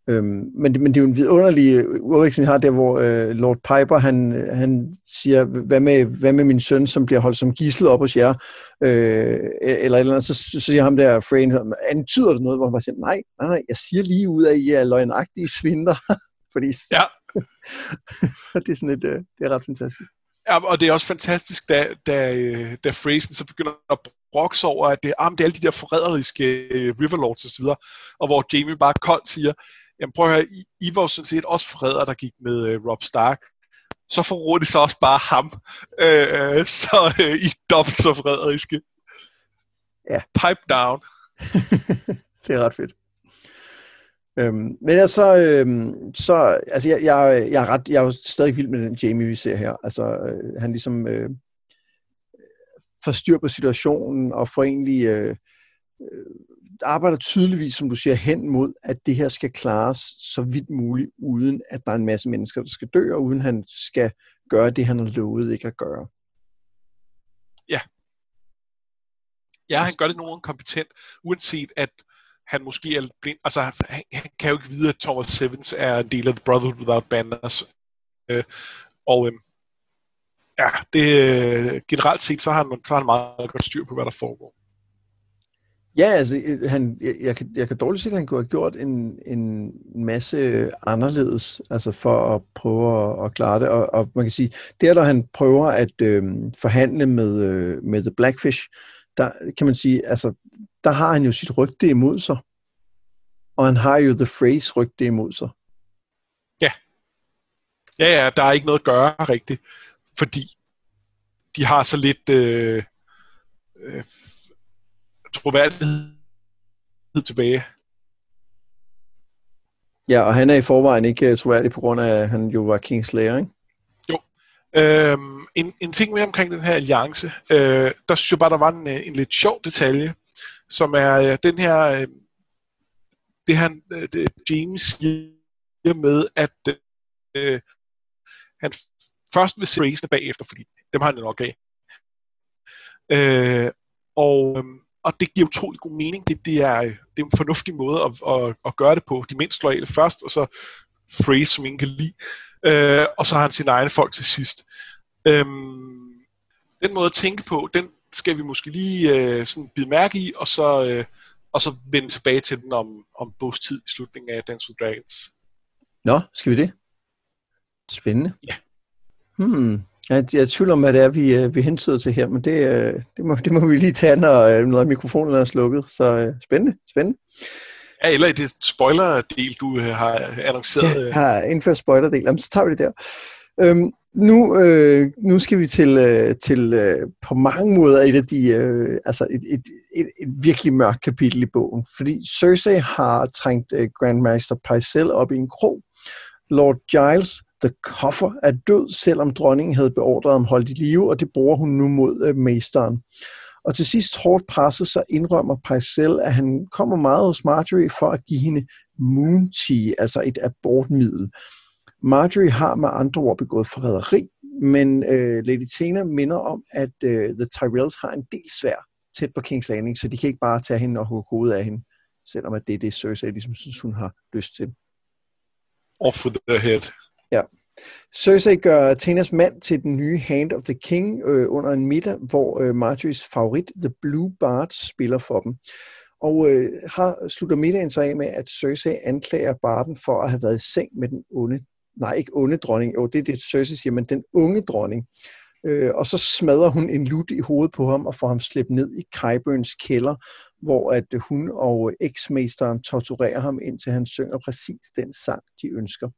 Øhm, men, det, men det er jo en vidunderlig udveksling, har der, hvor øh, Lord Piper, han, han siger, hvad med, hvad med min søn, som bliver holdt som gissel op hos jer? Øh, eller eller andet, så, så siger ham der, Frayne, antyder det noget, hvor han bare siger, nej, nej, nej, jeg siger lige ud af, at I er løgnagtige svinder. Fordi ja. det er sådan et, øh, det er ret fantastisk. Ja, og det er også fantastisk, da, da, da Phrasen så begynder at brokse over, at det, ah, det er alle de der forræderiske uh, Riverlords osv., og, og hvor Jamie bare koldt siger, jamen prøv at høre, I, I var jo sådan set også forrædere, der gik med uh, Rob Stark. Så forråder de så også bare ham. Uh, så uh, I dobbelt så forræderiske. Ja. Pipe down. det er ret fedt. Øhm, men altså, øhm, så, altså jeg, jeg, jeg, er ret, jeg er jo stadig vild med den Jamie, vi ser her. Altså, øh, han ligesom øh, forstyr på situationen og får egentlig øh, øh, arbejder tydeligvis, som du siger, hen mod, at det her skal klares så vidt muligt, uden at der er en masse mennesker, der skal dø, og uden han skal gøre det, han har lovet ikke at gøre. Ja. Ja, han gør det nogen kompetent, uanset at han måske er blind. Altså, han, han kan jo ikke vide, at Thomas Sevens er en del af The Brotherhood Without Banners. Øh, og øh, ja, det, øh, generelt set, så har, han, så har han meget godt styr på, hvad der foregår. Ja, altså, øh, han, jeg, jeg, kan, jeg kan dårligt sige, at han kunne have gjort en, en masse anderledes, altså for at prøve at, at klare det. Og, og man kan sige, der, når han prøver at øh, forhandle med, øh, med The Blackfish, der kan man sige, altså, der har han jo sit rygte imod sig. Og han har jo The Phrase rygte imod sig. Ja. Ja, ja, der er ikke noget at gøre rigtigt, fordi de har så lidt øh, øh, troværdighed tilbage. Ja, og han er i forvejen ikke øh, troværdig på grund af, at han jo var Kingslayer, ikke? Jo. Øhm, en, en ting mere omkring den her alliance, øh, der synes jeg bare, der var en, øh, en lidt sjov detalje, som er øh, den her, øh, det han, øh, det James siger med, at øh, han først vil se racene bagefter, fordi dem har han nok af. Øh, og, øh, og det giver utrolig god mening. Det, det, er, øh, det er en fornuftig måde at, at, at gøre det på. De mindst loyale først, og så phrase, som ingen kan lide. Øh, og så har han sine egne folk til sidst. Øh, den måde at tænke på, den, skal vi måske lige øh, sådan bide mærke i, og så, øh, og så vende tilbage til den om, om bogs tid i slutningen af Dance with Dragons. Nå, skal vi det? Spændende. Ja. Hmm. Jeg, jeg tvivler om, hvad det er, vi, øh, vi hentyder til her, men det, øh, det, må, det må vi lige tage, når, øh, når mikrofonen er slukket. Så spændende, spændende. Ja, eller i det spoiler-del, du har annonceret. Jeg har indført spoiler-del. Jamen, så tager vi det der. Øhm, nu, øh, nu skal vi til, øh, til øh, på mange måder et af de, øh, altså et, et, et, et virkelig mørkt kapitel i bogen, fordi Cersei har trængt øh, Grandmaster Pycelle op i en krog. Lord Giles, The Coffer, er død, selvom dronningen havde beordret ham holdt i live, og det bruger hun nu mod øh, mesteren. Og til sidst hårdt presset, så indrømmer Pycelle, at han kommer meget hos Marjorie for at give hende moon tea, altså et abortmiddel. Marjorie har med andre ord begået forræderi, men øh, Lady Tena minder om, at øh, The Tyrells har en del svær tæt på King's Landing, så de kan ikke bare tage hende og hugge hovedet af hende, selvom at det er det, Cersei ligesom synes, hun har lyst til. Off with the head. Ja. Cersei gør Tenas mand til den nye Hand of the King øh, under en middag, hvor øh, Marjories favorit, The Blue Bard, spiller for dem. Og øh, har, slutter middagen så af med, at Cersei anklager Barden for at have været i seng med den onde nej, ikke onde dronning, jo, det er det, Cersei siger, men den unge dronning. Øh, og så smadrer hun en lut i hovedet på ham og får ham slæbt ned i Kyburns kælder, hvor at hun og eksmesteren torturerer ham, indtil han synger præcis den sang, de ønsker.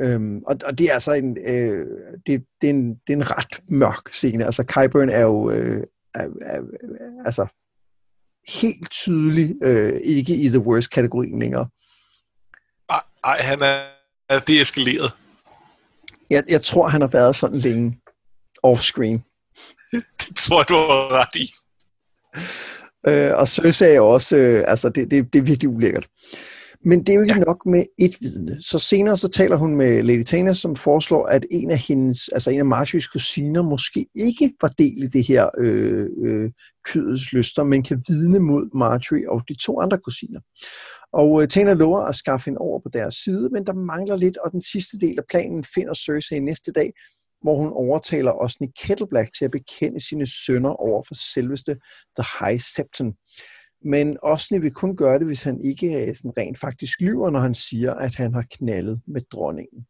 Øhm, og, og det er altså en, øh, det, det, er en, det er en ret mørk scene. Altså Kyburn er jo øh, er, er, altså helt tydelig øh, ikke i the worst kategorien længere. Nej, han er er det eskaleret? Jeg, jeg tror, han har været sådan længe off-screen. det tror jeg, du har ret i. Øh, og Cersei er også, øh, altså det, det, det er virkelig ulækkert. Men det er jo ikke ja. nok med et vidne. Så senere så taler hun med Lady Tana, som foreslår, at en af hendes, altså en af Marjorie's kusiner måske ikke var del i det her øh, øh, kødets lyster, men kan vidne mod Marjorie og de to andre kusiner. Og øh, Tana lover at skaffe hende over på deres side, men der mangler lidt, og den sidste del af planen finder Cersei næste dag, hvor hun overtaler Osni Kettleblack til at bekende sine sønner over for selveste The High Septon. Men Osni vil kun gøre det, hvis han ikke øh, sådan rent faktisk lyver, når han siger, at han har knaldet med dronningen.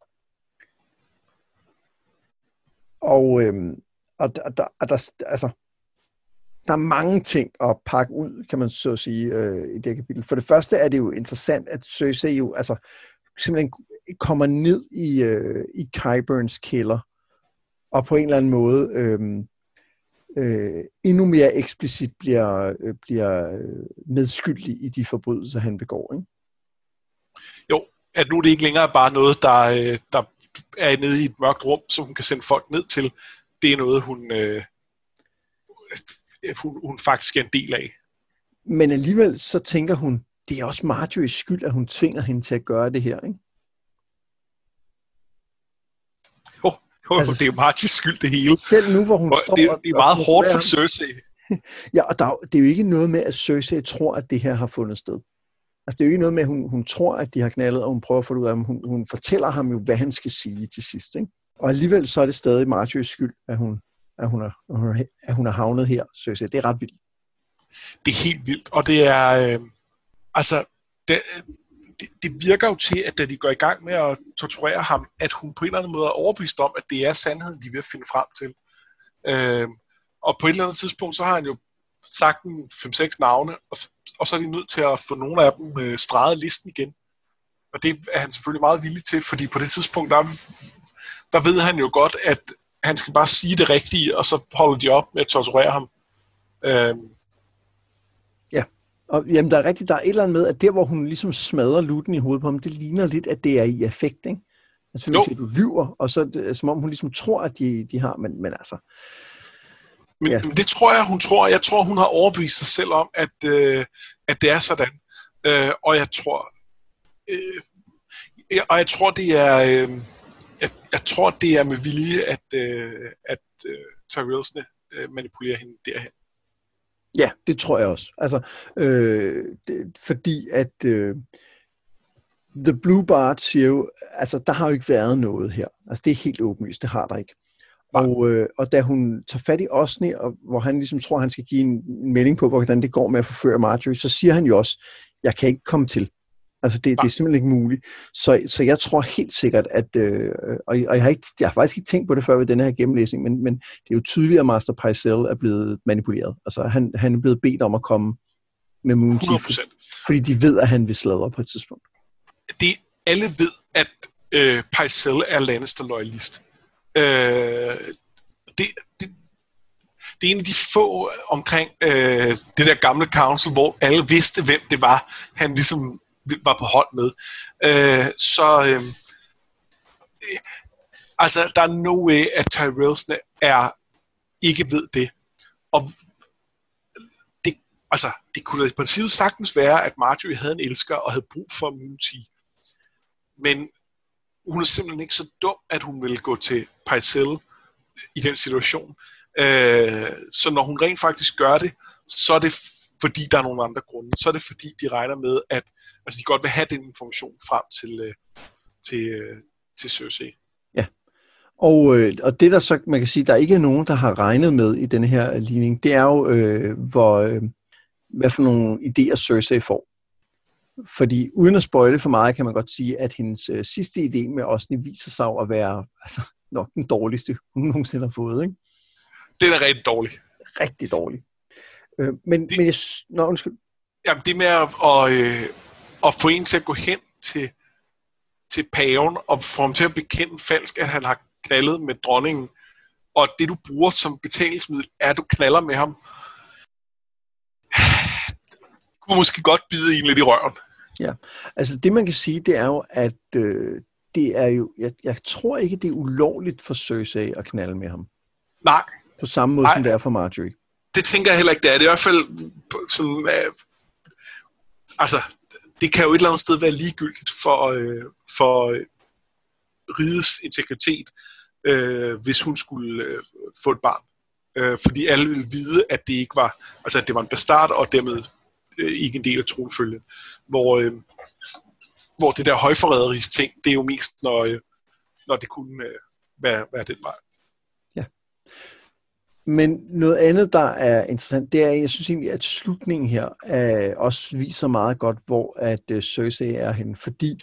Og, øhm, og og, og, og der, altså, der er mange ting at pakke ud, kan man så sige, øh, i det kapitel. For det første er det jo interessant, at Cersei jo altså, simpelthen kommer ned i, øh, i Kyburns kælder, og på en eller anden måde øh, øh, endnu mere eksplicit bliver, øh, bliver øh, medskyldig i de forbrydelser, han begår. Ikke? Jo, at nu er det ikke længere bare noget, der, øh, der er nede i et mørkt rum, som hun kan sende folk ned til. Det er noget, hun... Øh, hun, hun faktisk er en del af. Men alligevel så tænker hun, det er også Marjorie's skyld, at hun tvinger hende til at gøre det her, ikke? Jo, jo altså, det er Marjorie's skyld det hele. Selv nu, hvor hun og står det, det er meget og hårdt for Cersei. ja, og der, det er jo ikke noget med, at Cersei tror, at det her har fundet sted. Altså, det er jo ikke noget med, at hun, hun tror, at de har knaldet, og hun prøver at få det ud af ham. Hun, hun fortæller ham jo, hvad han skal sige til sidst. Ikke? Og alligevel så er det stadig Marjorie's skyld, at hun at hun er, at hun er havnet her, synes jeg. Det er ret vildt. Det er helt vildt, og det er, øh, altså, det, det, det virker jo til, at da de går i gang med at torturere ham, at hun på en eller anden måde er overbevist om, at det er sandheden, de vil finde frem til. Øh, og på et eller andet tidspunkt, så har han jo sagt en 5-6 navne, og, og så er de nødt til at få nogle af dem øh, streget listen igen. Og det er han selvfølgelig meget villig til, fordi på det tidspunkt, der, der ved han jo godt, at han skal bare sige det rigtige, og så holder de op med at torturere ham. Øhm. Ja, og jamen, der er rigtigt, der er et eller andet med, at der, hvor hun ligesom smadrer lutten i hovedet på ham, det ligner lidt, at det er i effekt, ikke? Altså, hvis du lyver, og så det, som om hun ligesom tror, at de, de har, men, men altså... Men, ja. men det tror jeg, hun tror. Jeg tror, hun har overbevist sig selv om, at, øh, at det er sådan. Øh, og jeg tror... Øh, og jeg tror, det er... Øh, jeg, jeg tror, det er med vilje, at, øh, at øh, Tyrellsene øh, manipulerer hende derhen. Ja, det tror jeg også. Altså, øh, det, fordi at øh, The Blue Bart siger jo, altså der har jo ikke været noget her. Altså det er helt åbenlyst, det har der ikke. Og, øh, og da hun tager fat i Osni, og hvor han ligesom tror, han skal give en, en melding på, hvordan det går med at forføre Marjorie, så siger han jo også, jeg kan ikke komme til. Altså, det, det er simpelthen ikke muligt. Så, så jeg tror helt sikkert, at... Øh, og, og jeg, har ikke, jeg har faktisk ikke tænkt på det før ved den her gennemlæsning, men, men det er jo tydeligt, at Master Pycelle er blevet manipuleret. Altså, han, han er blevet bedt om at komme med Moon 100%. fordi de ved, at han vil sladre på et tidspunkt. Det, alle ved, at øh, Pycelle er Lannister-loyalist. Øh, det, det, det er en af de få omkring øh, det der gamle council, hvor alle vidste, hvem det var, han ligesom var på hold med. Øh, så øh, altså, der er no way, at Tyrells er ikke ved det. Og det, altså, det kunne da i princippet sagtens være, at Marjorie havde en elsker og havde brug for immunity. Men hun er simpelthen ikke så dum, at hun ville gå til Pycelle i den situation. Øh, så når hun rent faktisk gør det, så er det fordi der er nogle andre grunde. Så er det fordi, de regner med, at altså, de godt vil have den information frem til, øh, til, øh, til Cersei. Ja, og, øh, og det der så, man kan sige, der ikke er nogen, der har regnet med i denne her ligning, det er jo, øh, hvor, øh, hvad for nogle idéer Cersei får. Fordi uden at spoile for meget, kan man godt sige, at hendes øh, sidste idé med Osni viser sig at være altså, nok den dårligste, hun nogensinde har fået. Ikke? Den er rigtig dårlig. Rigtig dårlig. Øh, men, det, men jeg... Nå, undskyld. Jamen, det med at, at, øh, at få en til at gå hen til, til paven og få ham til at bekende falsk, at han har knaldet med dronningen, og det du bruger som betalingsmiddel, er at du knaller med ham, kunne måske godt bide en lidt i røven. Ja, altså det man kan sige, det er jo, at øh, det er jo, jeg, jeg tror ikke, det er ulovligt for Cersei at knalde med ham. Nej. På samme måde, Nej. som det er for Marjorie. Det tænker jeg heller ikke, det er. Det er i hvert fald sådan, øh, altså, det kan jo et eller andet sted være ligegyldigt for, øh, for øh, rigets integritet, øh, hvis hun skulle øh, få et barn. Øh, fordi alle ville vide, at det ikke var, altså at det var en bastard, og dermed øh, ikke en del af tronfølgen. Hvor, øh, hvor det der højforræderiske ting, det er jo mest, når, øh, når det kunne øh, være, være den vej. Ja. Men noget andet, der er interessant, det er, jeg synes egentlig, at slutningen her øh, også viser meget godt, hvor at øh, Cersei er henne. Fordi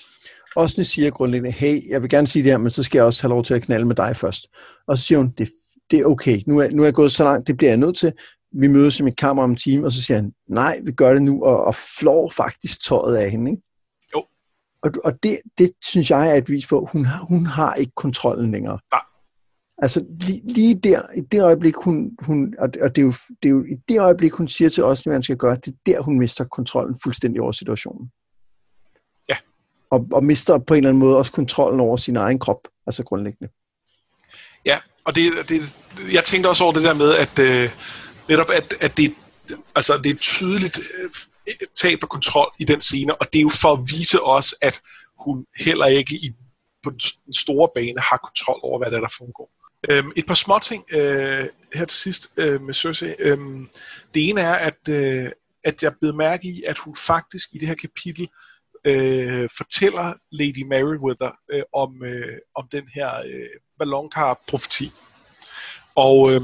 Osne siger grundlæggende, hey, jeg vil gerne sige det her, men så skal jeg også have lov til at knalde med dig først. Og så siger hun, det, det er okay, nu er, nu er jeg gået så langt, det bliver jeg nødt til. Vi mødes i mit kammer om en time, og så siger han, nej, vi gør det nu, og, og flår faktisk tøjet af hende. Ikke? Jo. Og, og det, det synes jeg er et vis på, hun, hun har ikke kontrollen længere. Nej. Altså lige, lige der, i det øjeblik, hun, hun og, og det, er jo, det er jo i det øjeblik, hun siger til os, hvad han skal gøre, det er der, hun mister kontrollen fuldstændig over situationen. Ja. Og, og mister på en eller anden måde også kontrollen over sin egen krop, altså grundlæggende. Ja, og det, det, jeg tænkte også over det der med, at øh, netop at, at det, altså, det er tydeligt øh, tab af kontrol i den scene, og det er jo for at vise os, at hun heller ikke i, på den store bane har kontrol over, hvad der, der foregår. Øhm, et par små ting øh, her til sidst øh, med Cersei. Øhm, det ene er, at, øh, at jeg blev mærke i, at hun faktisk i det her kapitel øh, fortæller Lady Meriwether øh, om, øh, om den her øh, ballonkar-profeti. Og øh,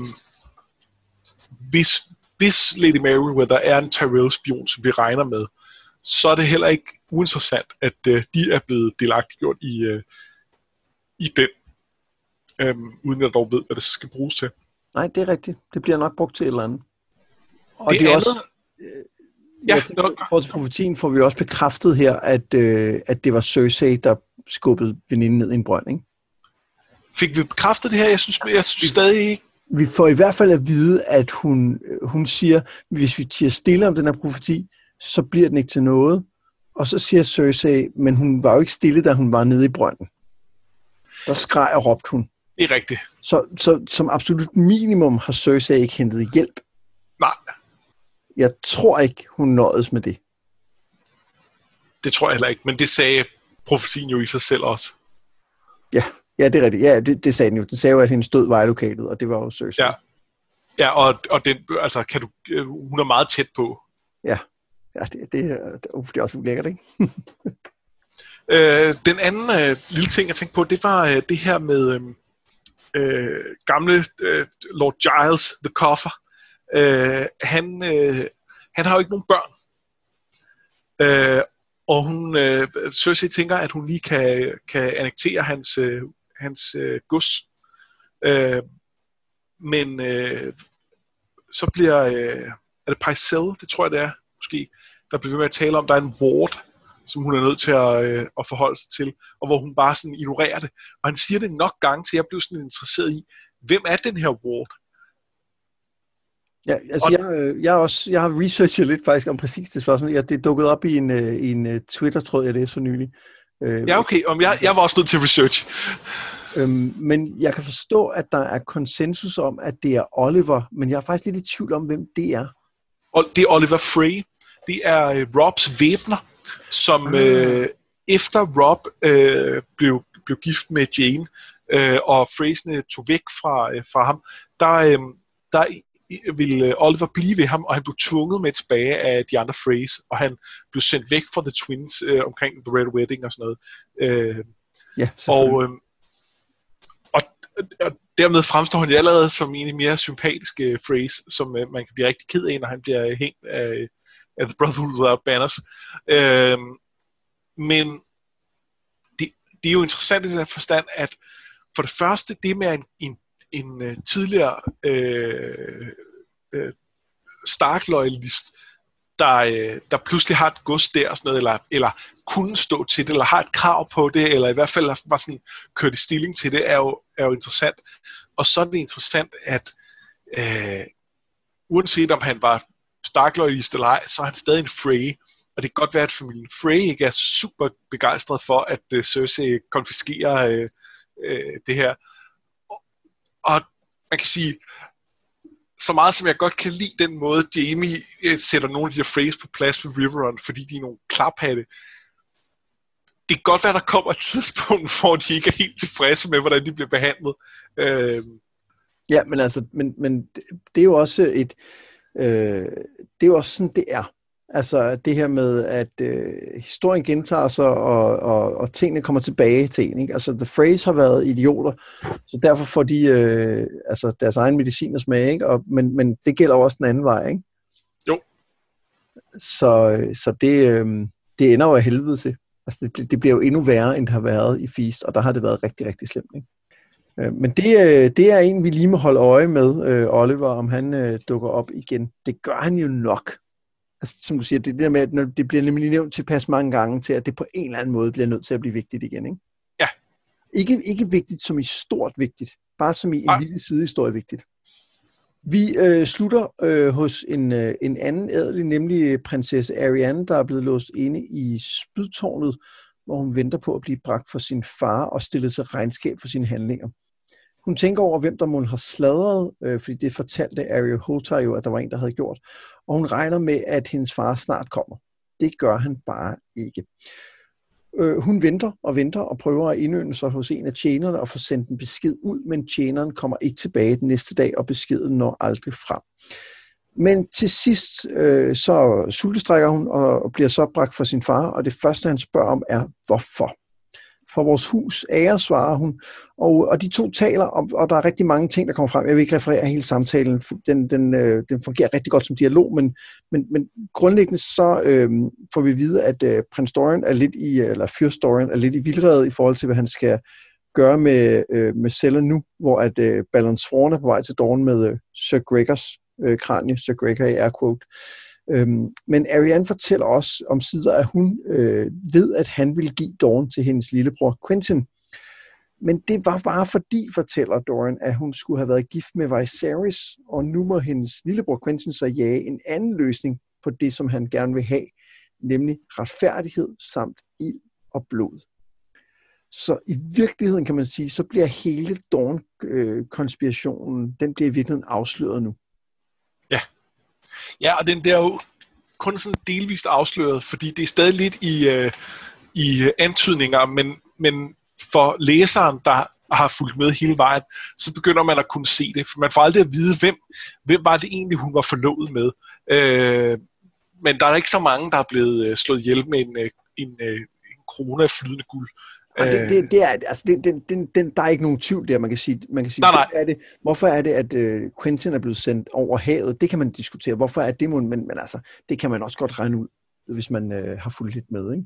hvis, hvis Lady Meriwether er en Tyrell-spion, som vi regner med, så er det heller ikke uinteressant, at øh, de er blevet delagtiggjort i, øh, i den øhm, uden jeg dog ved, hvad det skal bruges til. Nej, det er rigtigt. Det bliver nok brugt til et eller andet. Og det, det er andet, også... Øh, ja, tænker, i forhold til profetien får vi også bekræftet her, at, øh, at det var Cersei, der skubbede veninden ned i en brønd, ikke? Fik vi bekræftet det her? Jeg synes, jeg synes stadig ikke. Vi får i hvert fald at vide, at hun, hun siger, hvis vi tiger stille om den her profeti, så bliver den ikke til noget. Og så siger Cersei, men hun var jo ikke stille, da hun var nede i brønden. Der skreg og råbte hun. Det er rigtigt. Så, så som absolut minimum har Cersei ikke hentet hjælp. Nej. Jeg tror ikke, hun nåedes med det. Det tror jeg heller ikke, men det sagde profetien jo i sig selv også. Ja, ja det er rigtigt. Ja, det, det sagde den jo. Den sagde jo, at hendes død var i lokalet, og det var jo Cersei. Ja, ja og, og det, altså, kan du, hun er meget tæt på. Ja, ja det, det, det, det er også ulækkert, ikke? øh, den anden øh, lille ting, jeg tænkte på, det var øh, det her med... Øh, øh, gamle øh, Lord Giles, The Coffer, øh, han, øh, han har jo ikke nogen børn. Øh, og hun, øh, Cersei tænker, at hun lige kan, kan annektere hans, øh, hans øh, gods. Øh, men øh, så bliver, øh, er det Pycelle, det tror jeg det er, måske, der bliver ved med at tale om, der er en ward, som hun er nødt til at, øh, at forholde sig til, og hvor hun bare sådan ignorerer det. Og han siger det nok gange, til jeg blev sådan interesseret i, hvem er den her ward? Ja, altså og, jeg, øh, jeg, også, jeg har researchet lidt faktisk om præcis det spørgsmål. Jeg, det dukket op i en, øh, i en øh, Twitter-tråd, jeg læste for nylig. Ja, okay. Om jeg, jeg var også nødt til research. Øhm, men jeg kan forstå, at der er konsensus om, at det er Oliver, men jeg er faktisk lidt i tvivl om, hvem det er. Og det er Oliver Frey. Det er Robs væbner, som ah. øh, efter Rob øh, blev, blev gift med Jane, øh, og Freysene tog væk fra, øh, fra ham, der, øh, der ville Oliver blive ved ham, og han blev tvunget med tilbage af de andre Freys, og han blev sendt væk fra The Twins øh, omkring The Red Wedding og sådan noget. Øh, ja, og, øh, og, og dermed fremstår han allerede som en af mere sympatiske Freys, som øh, man kan blive rigtig ked af, når han bliver hængt af, af The Brotherhood Without Banners. Øh, men det, det er jo interessant i den forstand, at for det første, det med en, en en øh, tidligere øh, øh, Stark-loyalist, der, øh, der pludselig har et gods der, og sådan noget, eller, eller kunne stå til det, eller har et krav på det, eller i hvert fald var sådan kørt i stilling til det, er jo, er jo interessant. Og så er det interessant, at øh, uanset om han var stakler i eller ej, så er han stadig en Frey. Og det kan godt være, at familien Frey ikke er super begejstret for, at uh, Cersei konfiskerer uh, uh, det her og man kan sige, så meget som jeg godt kan lide den måde, Jamie øh, sætter nogle af de her phrases på plads med Riverrun, fordi de er nogle klaphatte. Det kan godt være, der kommer et tidspunkt, hvor de ikke er helt tilfredse med, hvordan de bliver behandlet. Øh... Ja, men altså, men, men det er jo også et, øh, det er jo også sådan, det er. Altså det her med, at øh, historien gentager sig, og, og, og tingene kommer tilbage til en. Ikke? Altså The Phrase har været idioter, så derfor får de øh, altså, deres egen medicin og smag, ikke? Og, men, men det gælder også den anden vej, ikke? Jo. Så, så det, øh, det ender jo af helvede til. Altså det, det bliver jo endnu værre, end det har været i Feast, og der har det været rigtig, rigtig slemt, ikke? Øh, men det, øh, det er en, vi lige må holde øje med, øh, Oliver, om han dukker op igen. Det gør han jo nok altså, som du siger, det der med, at det bliver nemlig nævnt tilpas mange gange til, at det på en eller anden måde bliver nødt til at blive vigtigt igen, ikke? Ja. Ikke, ikke vigtigt som i stort vigtigt, bare som i en ja. lille sidehistorie vigtigt. Vi øh, slutter øh, hos en, øh, en anden ædelig, nemlig prinsesse Ariane, der er blevet låst inde i spydtårnet, hvor hun venter på at blive bragt for sin far og stillet til regnskab for sine handlinger. Hun tænker over, hvem der må har sladret, øh, fordi det fortalte Ariel Holter jo, at der var en, der havde gjort. Og hun regner med, at hendes far snart kommer. Det gør han bare ikke. Øh, hun venter og venter og prøver at indønde sig hos en af tjenerne og få sendt en besked ud, men tjeneren kommer ikke tilbage den næste dag, og beskeden når aldrig frem. Men til sidst øh, så sultestrækker hun og bliver så bragt for sin far, og det første han spørger om er, hvorfor? For vores hus ære, svarer hun. Og, og de to taler, og, og der er rigtig mange ting, der kommer frem. Jeg vil ikke referere hele samtalen. Den, den, øh, den fungerer rigtig godt som dialog, men, men, men grundlæggende så øh, får vi vide, at øh, prins Dorian er lidt i, øh, eller fyrst Dorian er lidt i vildrede i forhold til, hvad han skal gøre med, øh, med celler nu, hvor at øh, Balance er på vej til Dorn med øh, Sir Gregors øh, kranie, Sir Gregor i air quote. Øhm, men Ariane fortæller også om sider, at hun øh, ved, at han vil give Dawn til hendes lillebror Quentin. Men det var bare fordi, fortæller Dorian, at hun skulle have været gift med Viserys, og nu må hendes lillebror Quentin så jage en anden løsning på det, som han gerne vil have, nemlig retfærdighed samt ild og blod. Så i virkeligheden kan man sige, så bliver hele Dawn-konspirationen, øh, den bliver i virkeligheden afsløret nu. Ja, og den der jo kun sådan delvist afsløret, fordi det er stadig lidt i, øh, i antydninger, men, men for læseren, der har fulgt med hele vejen, så begynder man at kunne se det. For man får aldrig at vide, hvem, hvem var det egentlig, hun var forlovet med. Øh, men der er ikke så mange, der er blevet øh, slået ihjel med en, øh, en, øh, en krone af flydende guld. Og det, det, det er, altså det, den, den, den, der er ikke nogen tvivl der, man kan sige. Man kan sige nej, nej. Hvorfor, er det, hvorfor er det, at uh, Quentin er blevet sendt over havet? Det kan man diskutere. Hvorfor er det, men, men altså, det kan man også godt regne ud, hvis man uh, har fulgt lidt med. Ikke?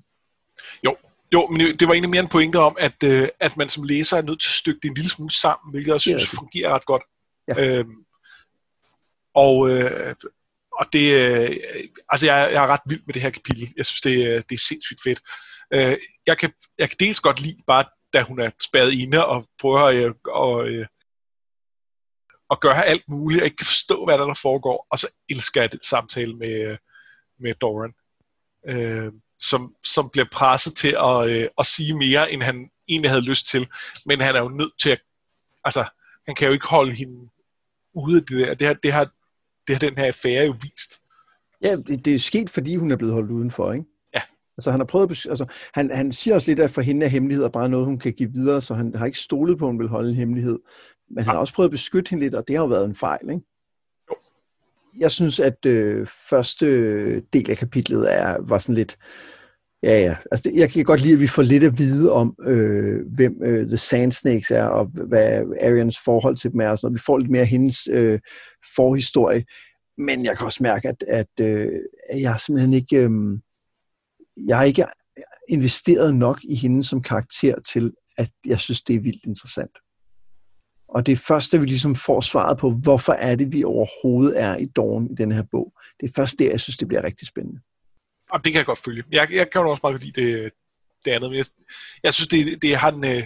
Jo, jo, men det var egentlig mere en pointe om, at, øh, at man som læser er nødt til at stykke det en lille smule sammen, hvilket jeg synes fungerer ret godt. Ja. Øhm, og, øh, og det, øh, altså jeg, jeg er ret vild med det her kapitel. Jeg synes, det, det er sindssygt fedt. Øh, jeg, kan, jeg kan dels godt lide bare, da hun er spadet inde og prøver at, og, øh, og gøre alt muligt, og ikke kan forstå, hvad der, der foregår. Og så elsker jeg det samtale med, øh, med Doran. Øh, som, som bliver presset til at, øh, at sige mere, end han egentlig havde lyst til. Men han er jo nødt til at... Altså, han kan jo ikke holde hende ude af det der. Det har, det har, det har den her affære jo vist. Ja, det er sket, fordi hun er blevet holdt udenfor, ikke? Altså, han har prøvet at, altså, han, han siger også lidt, at for hende er hemmeligheder bare noget, hun kan give videre, så han har ikke stolet på, at hun vil holde en hemmelighed. Men han ja. har også prøvet at beskytte hende lidt, og det har jo været en fejl, ikke? Jo. Jeg synes, at øh, første del af kapitlet er, var sådan lidt... Ja, ja. Altså, jeg kan godt lide, at vi får lidt at vide om, øh, hvem øh, The Sand Snakes er, og hvad Arians forhold til dem er. Så vi får lidt mere af hendes øh, forhistorie. Men jeg kan også mærke, at, at, øh, jeg simpelthen ikke... Øh, jeg har ikke investeret nok i hende som karakter til, at jeg synes, det er vildt interessant. Og det er først, da vi ligesom får svaret på, hvorfor er det, vi overhovedet er i Dawn i den her bog. Det er først der, jeg synes, det bliver rigtig spændende. Og det kan jeg godt følge. Jeg, jeg kan jo også meget lide det, det andet, men jeg, jeg synes, det, det, har en, øh,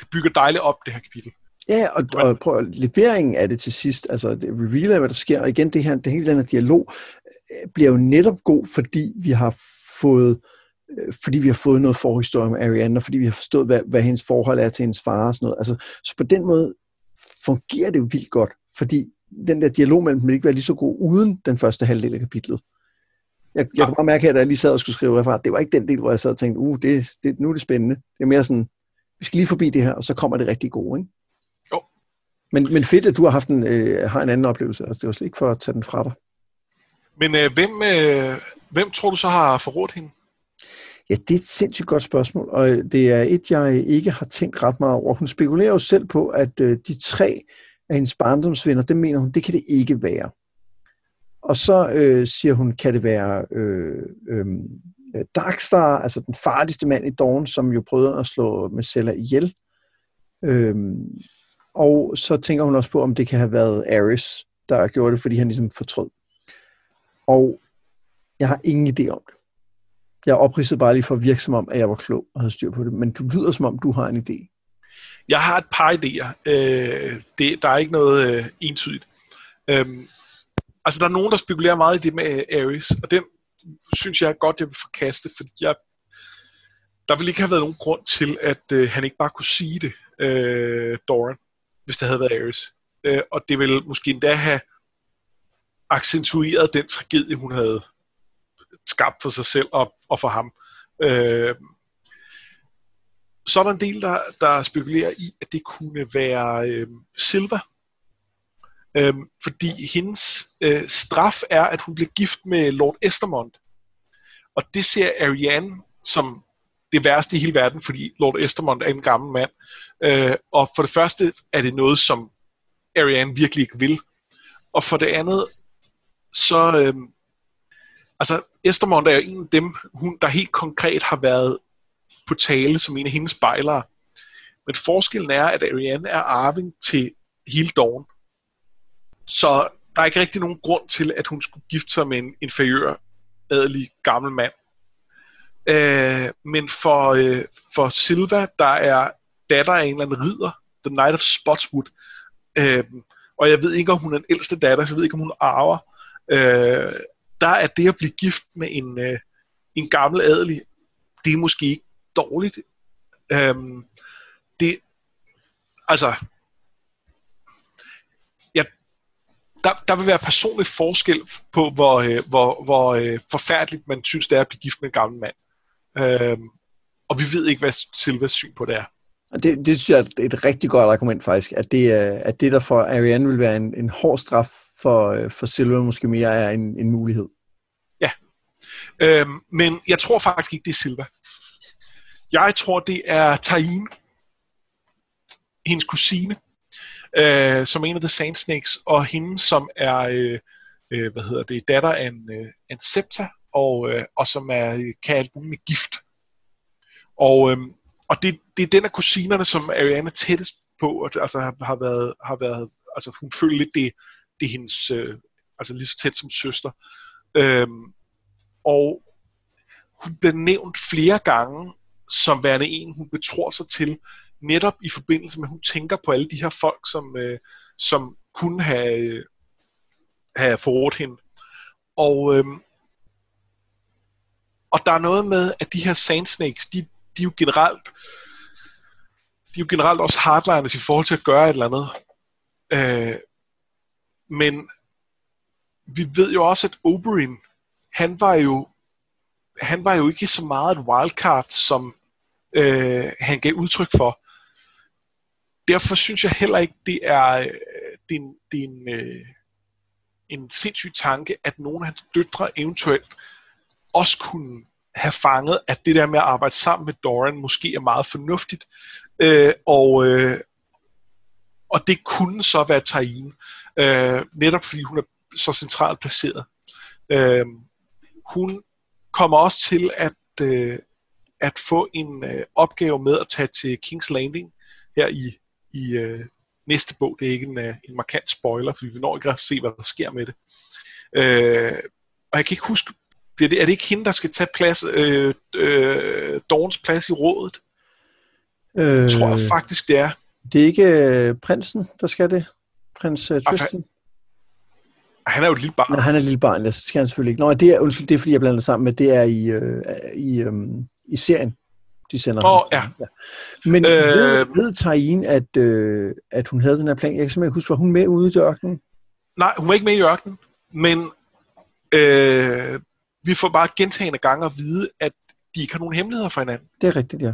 det bygger dejligt op, det her kapitel. Ja, og, og prøv, leveringen af det til sidst, altså det revealer, hvad der sker, og igen, det her, det hele den her dialog, øh, bliver jo netop god, fordi vi har fået øh, fordi vi har fået noget forhistorie med Ariane, og fordi vi har forstået, hvad, hvad hendes forhold er til hendes far og sådan noget. Altså, så på den måde fungerer det jo vildt godt, fordi den der dialog mellem dem vil ikke være lige så god uden den første halvdel af kapitlet. Jeg, jeg kan bare mærke her, da jeg lige sad og skulle skrive referat, det var ikke den del, hvor jeg sad og tænkte, uh, det, det, nu er det spændende. Det er mere sådan, vi skal lige forbi det her, og så kommer det rigtig gode, ikke? Jo. Men, men fedt, at du har haft en, øh, har en anden oplevelse. Altså, det var slet ikke for at tage den fra dig. Men øh, hvem, øh, hvem tror du så har forrådt hende? Ja, det er et sindssygt godt spørgsmål, og det er et, jeg ikke har tænkt ret meget over. Hun spekulerer jo selv på, at øh, de tre af hendes barndomsvenner, det mener hun, det kan det ikke være. Og så øh, siger hun, kan det være øh, øh, Darkstar, altså den farligste mand i Dawn, som jo prøvede at slå Marcella ihjel. Øh, og så tænker hun også på, om det kan have været Ares, der gjorde det, fordi han ligesom fortrød. Og jeg har ingen idé om det. Jeg opridsede bare lige for at virke som om, at jeg var klog og havde styr på det. Men du lyder som om, du har en idé. Jeg har et par idéer. Øh, det, der er ikke noget øh, entydigt. Øh, altså, der er nogen, der spekulerer meget i det med øh, Ares, og den synes jeg godt, jeg vil forkaste, fordi jeg, der ville ikke have været nogen grund til, at øh, han ikke bare kunne sige det, øh, Doran, hvis det havde været Ares. Øh, og det ville måske endda have accentueret den tragedie, hun havde skabt for sig selv og, og for ham. Øh, så er der en del, der, der spekulerer i, at det kunne være øh, Silva. Øh, fordi hendes øh, straf er, at hun bliver gift med Lord Estermont. Og det ser Ariane som det værste i hele verden, fordi Lord Estermont er en gammel mand. Øh, og for det første er det noget, som Ariane virkelig ikke vil. Og for det andet, så... Øh, altså, Estermond er en af dem, hun, der helt konkret har været på tale som en af hendes spejlere. Men forskellen er, at Ariane er arving til hele Dawn. Så der er ikke rigtig nogen grund til, at hun skulle gifte sig med en inferiør, adelig gammel mand. Øh, men for, øh, for Silva, der er datter af en eller anden ridder, The Knight of Spotswood, øh, og jeg ved ikke, om hun er den ældste datter, så jeg ved ikke, om hun arver. Øh, der er det at blive gift med en, øh, en gammel adelig, det er måske ikke dårligt. Øhm, det, altså, ja, der, der vil være personlig forskel på, hvor, øh, hvor, hvor øh, forfærdeligt man synes, det er at blive gift med en gammel mand. Øhm, og vi ved ikke, hvad Silvas syn på det er. Det, det synes jeg er et rigtig godt argument faktisk, at det, øh, at det der for Ariane vil være en, en hård straf for, øh, for Silva måske mere er en, en mulighed. Ja, Øhm, men jeg tror faktisk ikke, det er Silva. Jeg tror, det er Tain, hendes kusine, øh, som er en af The Sand Snakes, og hende, som er øh, øh, hvad hedder det, datter af en, øh, en septa, og, øh, og som er, kan alt muligt med gift. Og, øh, og det, det er den af kusinerne, som Ariana tættest på, og altså har, har været, har været, altså hun føler lidt, det, det er hendes, øh, altså lige så tæt som søster. Øhm, og hun bliver nævnt flere gange som værende en, hun betror sig til, netop i forbindelse med, at hun tænker på alle de her folk, som, øh, som kunne have, øh, have forrådt hende. Og, øh, og der er noget med, at de her Sand Snakes, de, de er jo generelt de er jo generelt også hardliners i forhold til at gøre et eller andet. Øh, men vi ved jo også, at Oberyn, han var jo han var jo ikke så meget et wildcard, som øh, han gav udtryk for. Derfor synes jeg heller ikke, det er, din, det er, en, det er en, øh, en sindssyg tanke, at nogle af hans døtre eventuelt også kunne have fanget, at det der med at arbejde sammen med Doran måske er meget fornuftigt. Øh, og, øh, og det kunne så være Taine, øh, netop fordi hun er så centralt placeret. Øh, hun kommer også til at, øh, at få en øh, opgave med at tage til King's Landing her i, i øh, næste bog. Det er ikke en, øh, en markant spoiler, fordi vi når ikke at se, hvad der sker med det. Øh, og jeg kan ikke huske, er det, er det ikke hende, der skal tage plads, øh, øh, Dawns plads i rådet? Øh, tror jeg faktisk, det er. Det er ikke øh, prinsen, der skal det? Prins øh, Tristan? Han er jo et lille barn. Nej, han er et lille barn, det skal han selvfølgelig ikke. Nå, det er, undskyld, det er fordi, jeg blander sammen med, det er i, øh, i, øh, i serien, de sender. Oh, ja. ja. Men øh, ved, ved Tarin, at, øh, at hun havde den her plan? Jeg kan simpelthen ikke huske, var hun med ude i ørkenen? Nej, hun var ikke med i ørkenen, men øh, vi får bare gentagende gange at vide, at de ikke har nogen hemmeligheder for hinanden. Det er rigtigt, ja.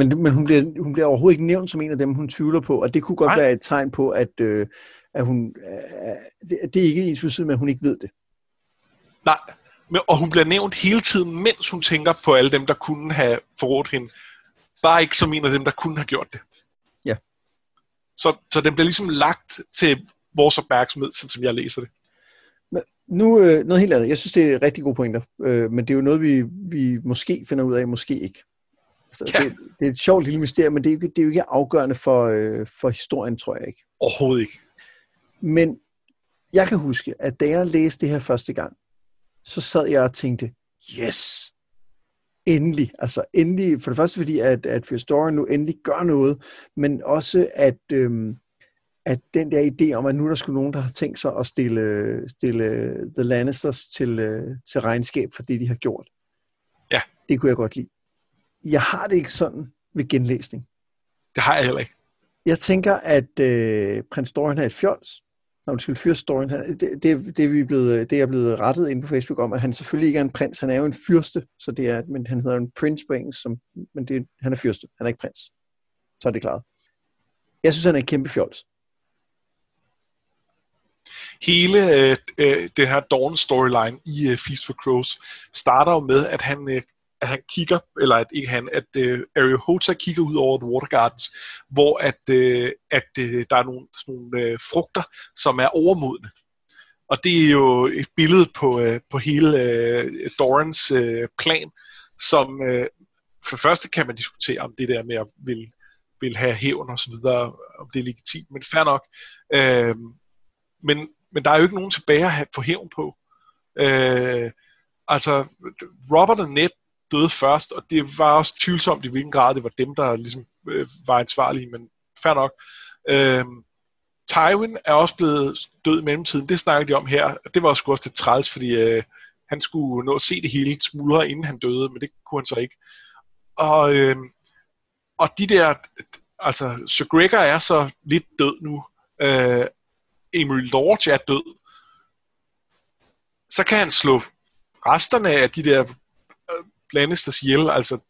Men, men hun, bliver, hun bliver overhovedet ikke nævnt som en af dem, hun tvivler på, og det kunne godt Nej. være et tegn på, at, øh, at hun, øh, det, det er ikke ens med, at hun ikke ved det. Nej, men, og hun bliver nævnt hele tiden, mens hun tænker på alle dem, der kunne have forrådt hende. Bare ikke som en af dem, der kunne have gjort det. Ja. Så, så den bliver ligesom lagt til vores opmærksomhed, sådan som jeg læser det. Men nu øh, noget helt andet. Jeg synes, det er rigtig gode pointer, øh, men det er jo noget, vi, vi måske finder ud af, måske ikke. Altså, ja. det, det er et sjovt lille mysterium, men det er jo, det er jo ikke afgørende for, øh, for historien, tror jeg ikke. Overhovedet ikke. Men jeg kan huske, at da jeg læste det her første gang, så sad jeg og tænkte, yes, endelig. Altså endelig, for det første fordi, at, at Fyrstory nu endelig gør noget, men også at, øhm, at den der idé om, at nu er der skulle nogen, der har tænkt sig at stille, stille The Lannisters til, øh, til regnskab for det, de har gjort. Ja. Det kunne jeg godt lide. Jeg har det ikke sådan ved genlæsning. Det har jeg heller ikke. Jeg tænker, at øh, prins Dorian er et fjols. Når du skal fyre storyen. Han, det, det, det, vi er blevet, det er blevet rettet ind på Facebook om, at han selvfølgelig ikke er en prins. Han er jo en fyrste, så det er, men han hedder en prince på engelsk, som, men det, han er fyrste. Han er ikke prins. Så er det klart. Jeg synes, han er en kæmpe fjols. Hele øh, øh, det her Dawn storyline i øh, Feast for Crows starter jo med, at han øh, at han kigger, eller at ikke han, at øh, Ariel Hota kigger ud over The Water Gardens, hvor at, øh, at øh, der er nogle, sådan nogle øh, frugter, som er overmodne. Og det er jo et billede på, øh, på hele øh, Dorans øh, plan, som øh, for det første kan man diskutere om det der med at vil, vil have hævn og så videre, om det er legitimt, men fair nok. Øh, men, men der er jo ikke nogen tilbage at få hævn på. Øh, altså, Robert og Ned døde først, og det var også tvivlsomt i hvilken grad det var dem, der ligesom øh, var ansvarlige, men fair nok. Øh, Tywin er også blevet død i mellemtiden, det snakker de om her, det var sgu også lidt træls, fordi øh, han skulle nå at se det hele smuldre, inden han døde, men det kunne han så ikke. Og, øh, og de der, altså Sir Gregor er så lidt død nu, øh, Emil Lorge er død, så kan han slå resterne af de der Lannisters ihjel, altså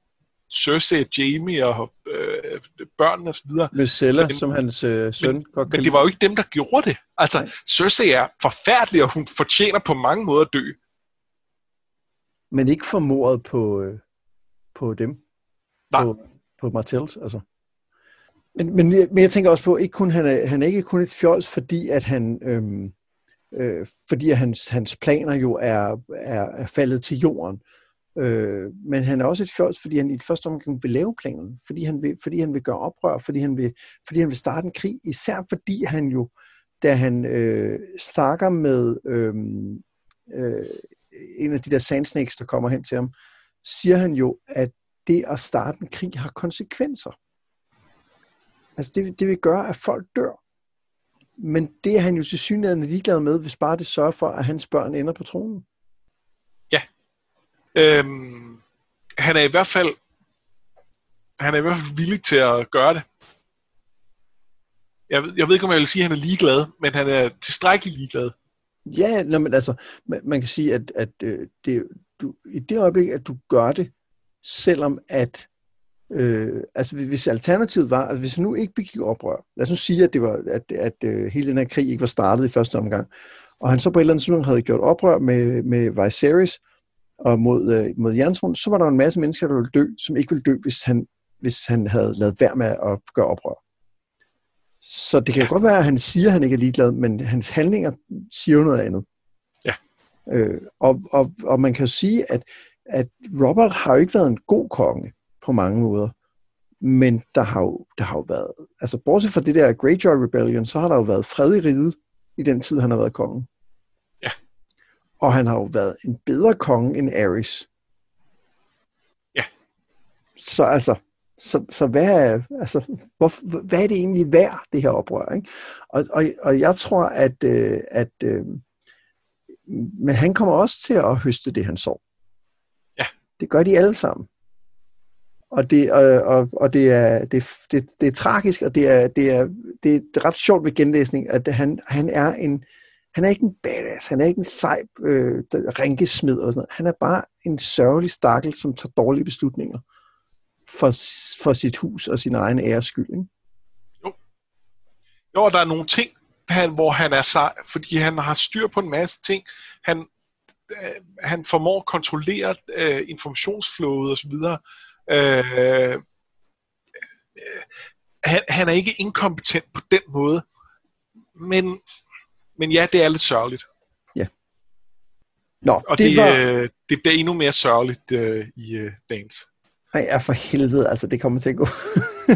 Cersei, Jamie og øh, børnene og så videre. Lysella, som hans øh, søn men, godt Men det var jo ikke dem, der gjorde det. Altså, Nej. Cersei er forfærdelig, og hun fortjener på mange måder at dø. Men ikke formordet på, øh, på dem. Nej. På, på Martells, altså. Men, men, men jeg tænker også på, ikke kun, han, er, han er ikke kun et fjols, fordi at han... Øhm, øh, fordi hans, hans planer jo er, er, er faldet til jorden Øh, men han er også et fjols, fordi han i det første omgang vil lave planen, fordi han vil, fordi han vil gøre oprør, fordi han vil, fordi han vil starte en krig, især fordi han jo, da han øh, snakker med øh, øh, en af de der sandsnakes, der kommer hen til ham, siger han jo, at det at starte en krig har konsekvenser. Altså det, det vil gøre, at folk dør. Men det er han jo til synligheden ligeglad med, hvis bare det sørger for, at hans børn ender på tronen. Øhm, han er i hvert fald han er i hvert fald villig til at gøre det. Jeg, jeg ved ikke, om jeg vil sige, at han er ligeglad, men han er tilstrækkeligt ligeglad. Ja, nå, men altså, man, man kan sige, at, at øh, det, du, i det øjeblik, at du gør det, selvom at Øh, altså hvis alternativet var, altså hvis nu ikke begik oprør, lad os nu sige, at, det var, at, at, at øh, hele den her krig ikke var startet i første omgang, og han så på et eller andet tidspunkt havde gjort oprør med, med Viserys og mod, øh, mod Jerntron, så var der en masse mennesker, der ville dø, som ikke ville dø, hvis han, hvis han havde lavet værd med at gøre oprør. Så det kan ja. godt være, at han siger, at han ikke er ligeglad, men hans handlinger siger jo noget andet. Ja. Øh, og, og, og man kan jo sige, at, at Robert har jo ikke været en god konge på mange måder. Men der har jo, der har jo været, altså bortset fra det der Greyjoy Rebellion, så har der jo været fred i riget i den tid, han har været konge. Og han har jo været en bedre konge end Aerys. Ja. Så altså, så, så hvad, er, altså, hvor, hvad er det egentlig værd, det her oprør? Ikke? Og, og, og jeg tror, at, øh, at øh, men han kommer også til at høste det, han så. Ja. Det gør de alle sammen og det, og, og, og det, er, det, det, det er tragisk, og det er, det er, det er ret sjovt ved genlæsning, at han, han er en, han er ikke en badass, han er ikke en sej øh, rænkesmid eller sådan noget. Han er bare en sørgelig stakkel, som tager dårlige beslutninger for, for sit hus og sin egen æres skyld. Ikke? Jo. Jo, og der er nogle ting, han, hvor han er sej, fordi han har styr på en masse ting. Han, øh, han formår at kontrollere øh, informationsflowet osv., øh, øh, han, han er ikke inkompetent på den måde, men, men ja, det er lidt sørgeligt. Ja. Nå, og det, det, var... øh, det bliver endnu mere sørgeligt øh, i øh, dagens. Nej, ja, for helvede, altså det kommer til at gå.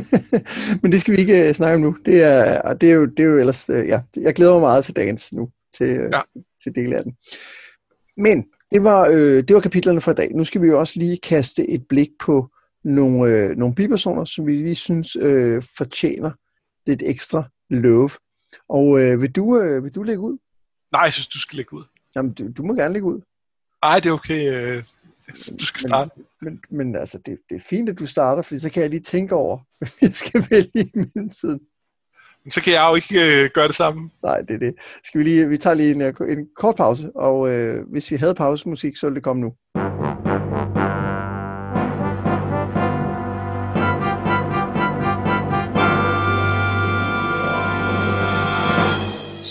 Men det skal vi ikke uh, snakke om nu. Det er, det er, jo, det er jo ellers, uh, ja, jeg glæder mig meget til dagens nu, til, uh, ja. til del af den. Men det var, øh, det var kapitlerne for i dag. Nu skal vi jo også lige kaste et blik på nogle, øh, nogle bipersoner, som vi lige synes øh, fortjener lidt ekstra love. Og øh, vil, du, øh, vil du lægge ud? Nej, jeg synes, du skal lægge ud. Jamen, du, du må gerne lægge ud. Nej, det er okay. Øh, du skal starte. Men, men, men altså, det, det er fint, at du starter, fordi så kan jeg lige tænke over, hvad jeg skal vælge i mellemtiden. Men så kan jeg jo ikke øh, gøre det samme. Nej, det er det. Skal vi lige, vi tager lige en, øh, en kort pause, og øh, hvis I havde pausemusik, så ville det komme nu.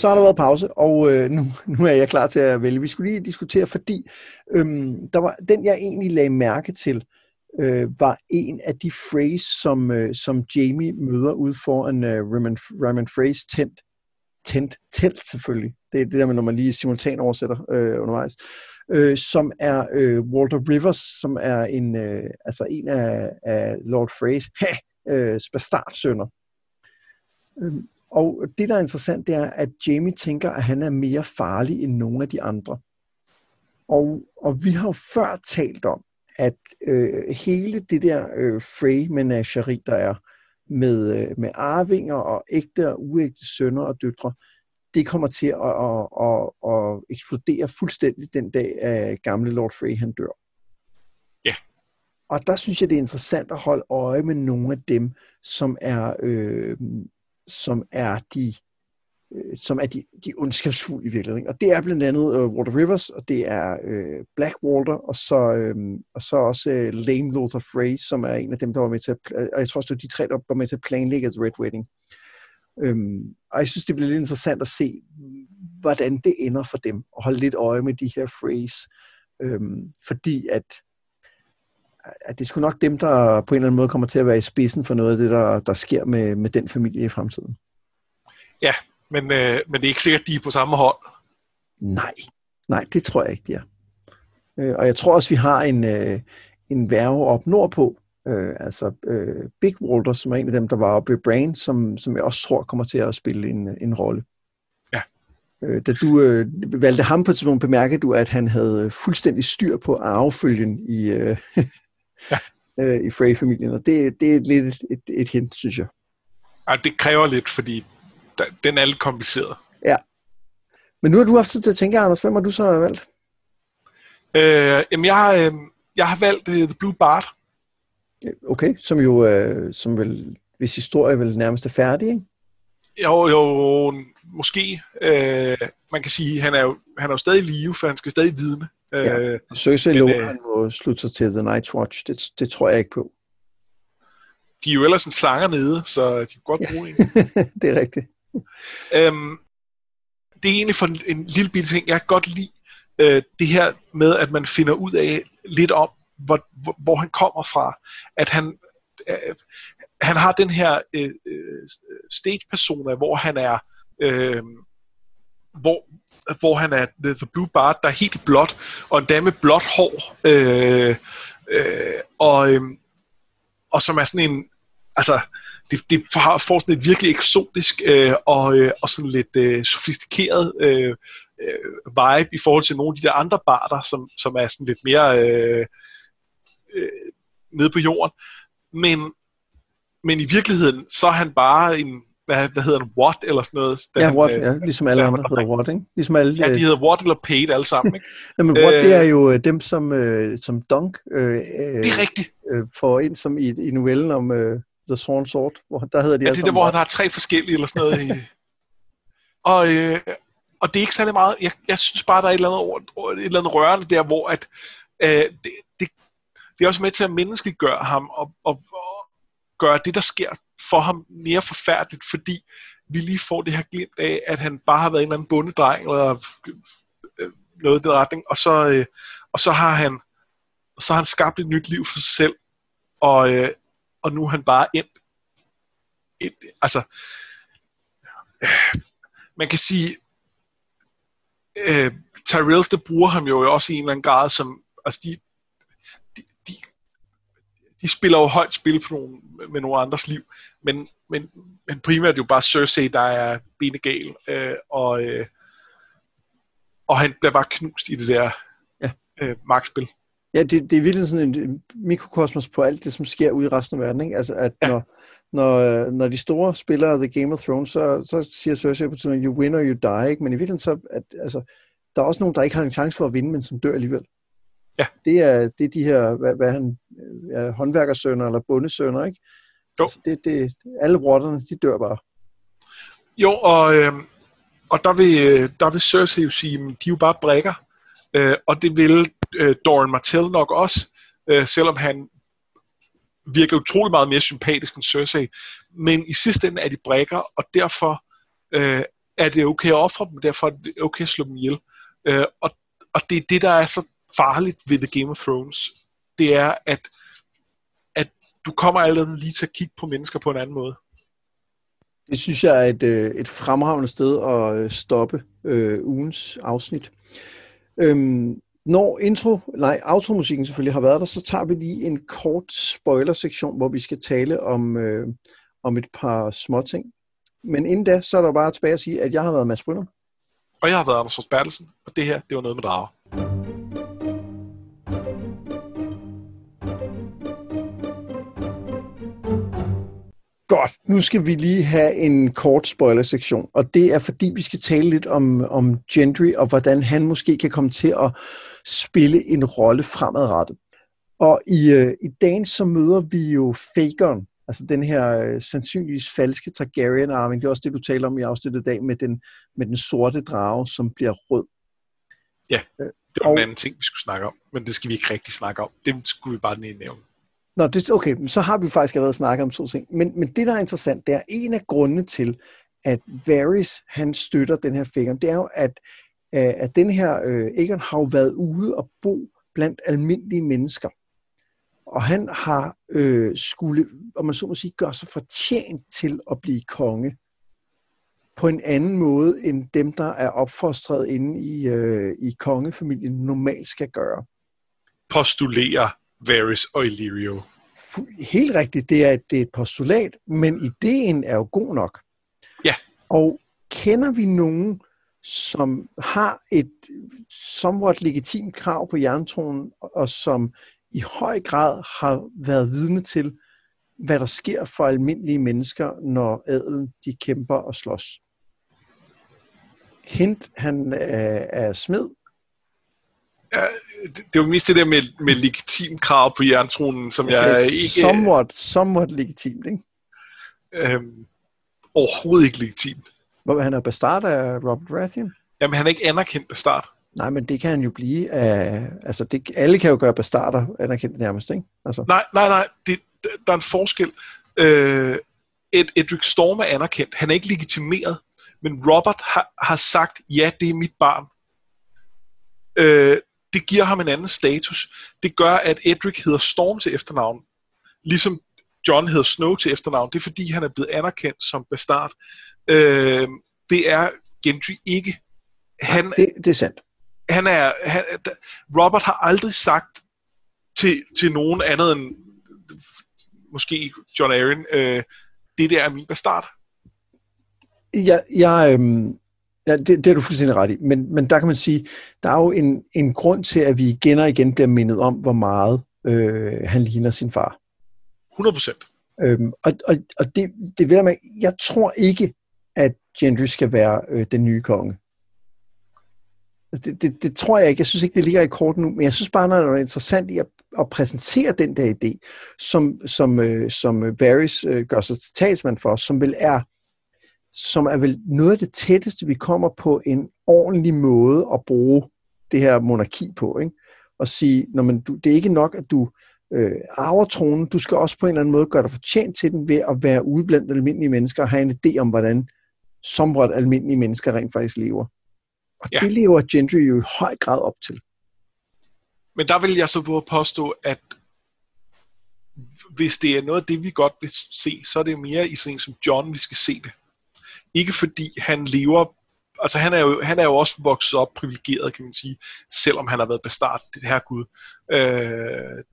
Så har der været pause, og øh, nu, nu er jeg klar til at vælge. Vi skulle lige diskutere, fordi øhm, der var, den, jeg egentlig lagde mærke til, øh, var en af de phrase, som, øh, som Jamie møder ud for en øh, Raymond, Raymond Phrase tent. Tent, telt selvfølgelig. Det er det der med, når man lige simultan oversætter øh, undervejs. Øh, som er øh, Walter Rivers, som er en, øh, altså en af, af Lord Freys øh, bastardsønner. Øh, og det, der er interessant, det er, at Jamie tænker, at han er mere farlig end nogen af de andre. Og, og vi har jo før talt om, at øh, hele det der øh, Frey-menagerie, der er med, øh, med arvinger og ægte og uægte sønner og døtre, det kommer til at, at, at, at eksplodere fuldstændig den dag, at gamle Lord Frey han dør. Ja. Og der synes jeg, det er interessant at holde øje med nogle af dem, som er øh, som er de øh, som er de, de ondskabsfulde i virkeligheden. Og det er blandt andet uh, Walter Rivers, og det er øh, uh, Black Walter, og så, um, og så også uh, Lame Lothar Frey, som er en af dem, der var med til at, og jeg tror også, det var de tre, der var med til at planlægge The Red Wedding. Um, og jeg synes, det bliver lidt interessant at se, hvordan det ender for dem, og holde lidt øje med de her Freys. Um, øhm, fordi at at det er sgu nok dem, der på en eller anden måde kommer til at være i spidsen for noget af det, der, der sker med, med den familie i fremtiden. Ja, men, øh, men det er ikke sikkert, at de er på samme hold. Nej, nej, det tror jeg ikke, de er. Øh, og jeg tror også, vi har en, øh, en værve op nordpå, øh, altså øh, Big Walter, som er en af dem, der var oppe i Brain, som, som jeg også tror kommer til at spille en, en rolle. Ja. Øh, da du øh, valgte ham på et tidspunkt, bemærkede du, at han havde fuldstændig styr på arvefølgen i, øh, ja. øh, i Frey-familien, og det, det er lidt et, et, et hint, synes jeg. Ja, det kræver lidt, fordi der, den er lidt kompliceret. Ja. Men nu har du haft tid til at tænke, Anders, hvem har du så valgt? Øh, jamen, jeg har, øh, jeg har valgt uh, The Blue Bart. Okay, som jo, øh, som vel, hvis historie vel nærmest er færdig, ikke? Jo, jo, måske. Øh, man kan sige, han er jo, han er jo stadig i live, for han skal stadig vidne. Ja. Øh, Cersei lover, øh, han må slutte sig til The Night's Watch. Det, det tror jeg ikke på. De er jo ellers en slanger nede, så de kan godt bruge en. det er rigtigt. Øhm, det er egentlig for en, en lille bitte ting, jeg kan godt lide øh, det her med, at man finder ud af lidt om, hvor, hvor, hvor han kommer fra. At han, øh, han har den her øh, øh stage-persona, hvor han er... Øh, hvor, hvor han er the, the Blue Bart, der er helt blåt, og en dame med blåt hår, øh, øh, og, øh, og som er sådan en, altså, det, det får sådan et virkelig eksotisk øh, og, øh, og sådan lidt øh, sofistikeret øh, øh, vibe i forhold til nogle af de der andre barter, som, som er sådan lidt mere øh, øh, nede på jorden. Men, men i virkeligheden, så er han bare en, hvad, hvad hedder han, What eller sådan noget. Ja, han, What, øh, ja, ligesom alle andre hedder What, ikke? Ligesom alle, ja, de hedder What eller Paid alle sammen, ikke? Jamen, What, det er jo øh, dem, som, øh, som Dunk øh, det er rigtigt. Øh, får ind som i, i novellen om øh, The Sworn Sword, hvor der hedder de ja, det er der, hvor han har tre forskellige eller sådan noget. i, og, øh, og det er ikke særlig meget, jeg, jeg synes bare, der er et eller andet, ord, et eller andet rørende der, hvor at, øh, det, det, det er også med til at menneskeliggøre ham og, og gøre det, der sker for ham mere forfærdeligt, fordi vi lige får det her glimt af, at han bare har været en eller anden bundedreng, eller øh, noget i den retning, og så, øh, og så har han så har han skabt et nyt liv for sig selv, og, øh, og nu er han bare endt. Et, altså, øh, man kan sige, øh, Tyrells, der bruger ham jo også i en eller anden grad som, altså de, de spiller jo højt spil på nogle, med nogle andres liv, men, men, men primært jo bare Cersei, der er benegal, øh, og, øh, og han bliver bare knust i det der ja. øh, magtspil. Ja, det, det er virkelig sådan en mikrokosmos på alt det, som sker ude i resten af verden. Ikke? Altså, at ja. når, når, når de store spillere The Game of Thrones, så, så siger Cersei på tiden, you win or you die. Ikke? Men i virkeligheden så, at, altså, der er også nogen, der ikke har en chance for at vinde, men som dør alligevel. Ja. Det er, det er de her, hvad, hvad han, ja, håndværkersønner eller bundesønner, ikke? Jo. Altså, det, det, alle rotterne, de dør bare. Jo, og, øh, og der, vil, der vil Cersei jo sige, de er jo bare brækker. Øh, og det vil øh, Doran Martell nok også, øh, selvom han virker utrolig meget mere sympatisk end Cersei. Men i sidste ende er de brækker, og derfor øh, er det okay at ofre dem, derfor er det okay at slå dem ihjel. Øh, og, og det er det, der er så farligt ved The Game of Thrones. Det er, at, at du kommer allerede lige til at kigge på mennesker på en anden måde. Det synes jeg er et, øh, et fremragende sted at øh, stoppe øh, ugens afsnit. Øhm, når intro, nej, automusikken selvfølgelig har været der, så tager vi lige en kort spoiler-sektion, hvor vi skal tale om, øh, om et par små ting. Men inden da, så er der bare tilbage at sige, at jeg har været Mads Brynner. Og jeg har været Anders Bertelsen, og det her, det var noget med drager. Godt, nu skal vi lige have en kort spoiler-sektion, og det er fordi, vi skal tale lidt om, om Gendry, og hvordan han måske kan komme til at spille en rolle fremadrettet. Og i, øh, i dagen så møder vi jo Fagon, altså den her øh, sandsynligvis falske Targaryen-arming. Det er også det, du taler om i afsnittet i dag, med den, med den sorte drage, som bliver rød. Ja, det var og, en anden ting, vi skulle snakke om, men det skal vi ikke rigtig snakke om. Det skulle vi bare lige nævne. Nå, det, okay, så har vi faktisk allerede snakket om to ting. Men, men det, der er interessant, det er en af grundene til, at Varys, han støtter den her figur, det er jo, at, øh, at den her øh, Egon har jo været ude og bo blandt almindelige mennesker. Og han har øh, skulle, om man så må sige, gøre sig fortjent til at blive konge på en anden måde, end dem, der er opfostret inde i, øh, i kongefamilien normalt skal gøre. postulerer Varys og Illyrio. Helt rigtigt, det er, det er et postulat, men ideen er jo god nok. Ja. Og kender vi nogen, som har et somewhat legitimt krav på jerntronen, og som i høj grad har været vidne til, hvad der sker for almindelige mennesker, når adelen de kæmper og slås. Hint, han er, er smed. Ja, det, det var mest det der med, med legitim krav på jerntronen, som jeg, jeg ikke... Somewhat, somewhat legitimt, ikke? Øhm, overhovedet ikke legitimt. Hvor han er bastard af Robert Baratheon? Jamen, han er ikke anerkendt bastard. Nej, men det kan han jo blive af... Altså, det, alle kan jo gøre bastarder anerkendt nærmest, ikke? Altså. Nej, nej, nej. Det, der er en forskel. Øh, Ed, Edric Storm er anerkendt. Han er ikke legitimeret. Men Robert har, har sagt, ja, det er mit barn. Øh, det giver ham en anden status. Det gør, at Edric hedder Storm til efternavn. Ligesom John hedder Snow til efternavn. Det er fordi, han er blevet anerkendt som bastard. Øh, det er Gendry ikke. Han, det, det er sandt. Han er, han, Robert har aldrig sagt til, til nogen andet end måske John Aaron, øh, det der er min bastard. Ja, jeg, øhm, ja det, det er du fuldstændig ret i, men, men der kan man sige, der er jo en, en grund til, at vi igen og igen bliver mindet om, hvor meget øh, han ligner sin far. 100 procent. Øhm, og og, og det, det vil jeg, jeg tror ikke, at Gendry skal være øh, den nye konge. Altså, det, det, det tror jeg ikke. Jeg synes ikke, det ligger i korten nu, men jeg synes bare, det er interessant i at, at præsentere den der idé, som, som, øh, som Varys øh, gør sig til talsmand for, som vel er som er vel noget af det tætteste, vi kommer på en ordentlig måde at bruge det her monarki på. Ikke? Og sige, når man, du, det er ikke nok, at du øh, arver tronen, du skal også på en eller anden måde gøre dig fortjent til den ved at være ude blandt almindelige mennesker og have en idé om, hvordan somret almindelige mennesker rent faktisk lever. Og ja. det lever Gendry jo i høj grad op til. Men der vil jeg så våge påstå, at hvis det er noget af det, vi godt vil se, så er det mere i sådan som John, vi skal se det. Ikke fordi han lever, altså han er jo, han er jo også vokset op privilegeret, kan man sige, selvom han har været bestart, det her Gud. Øh,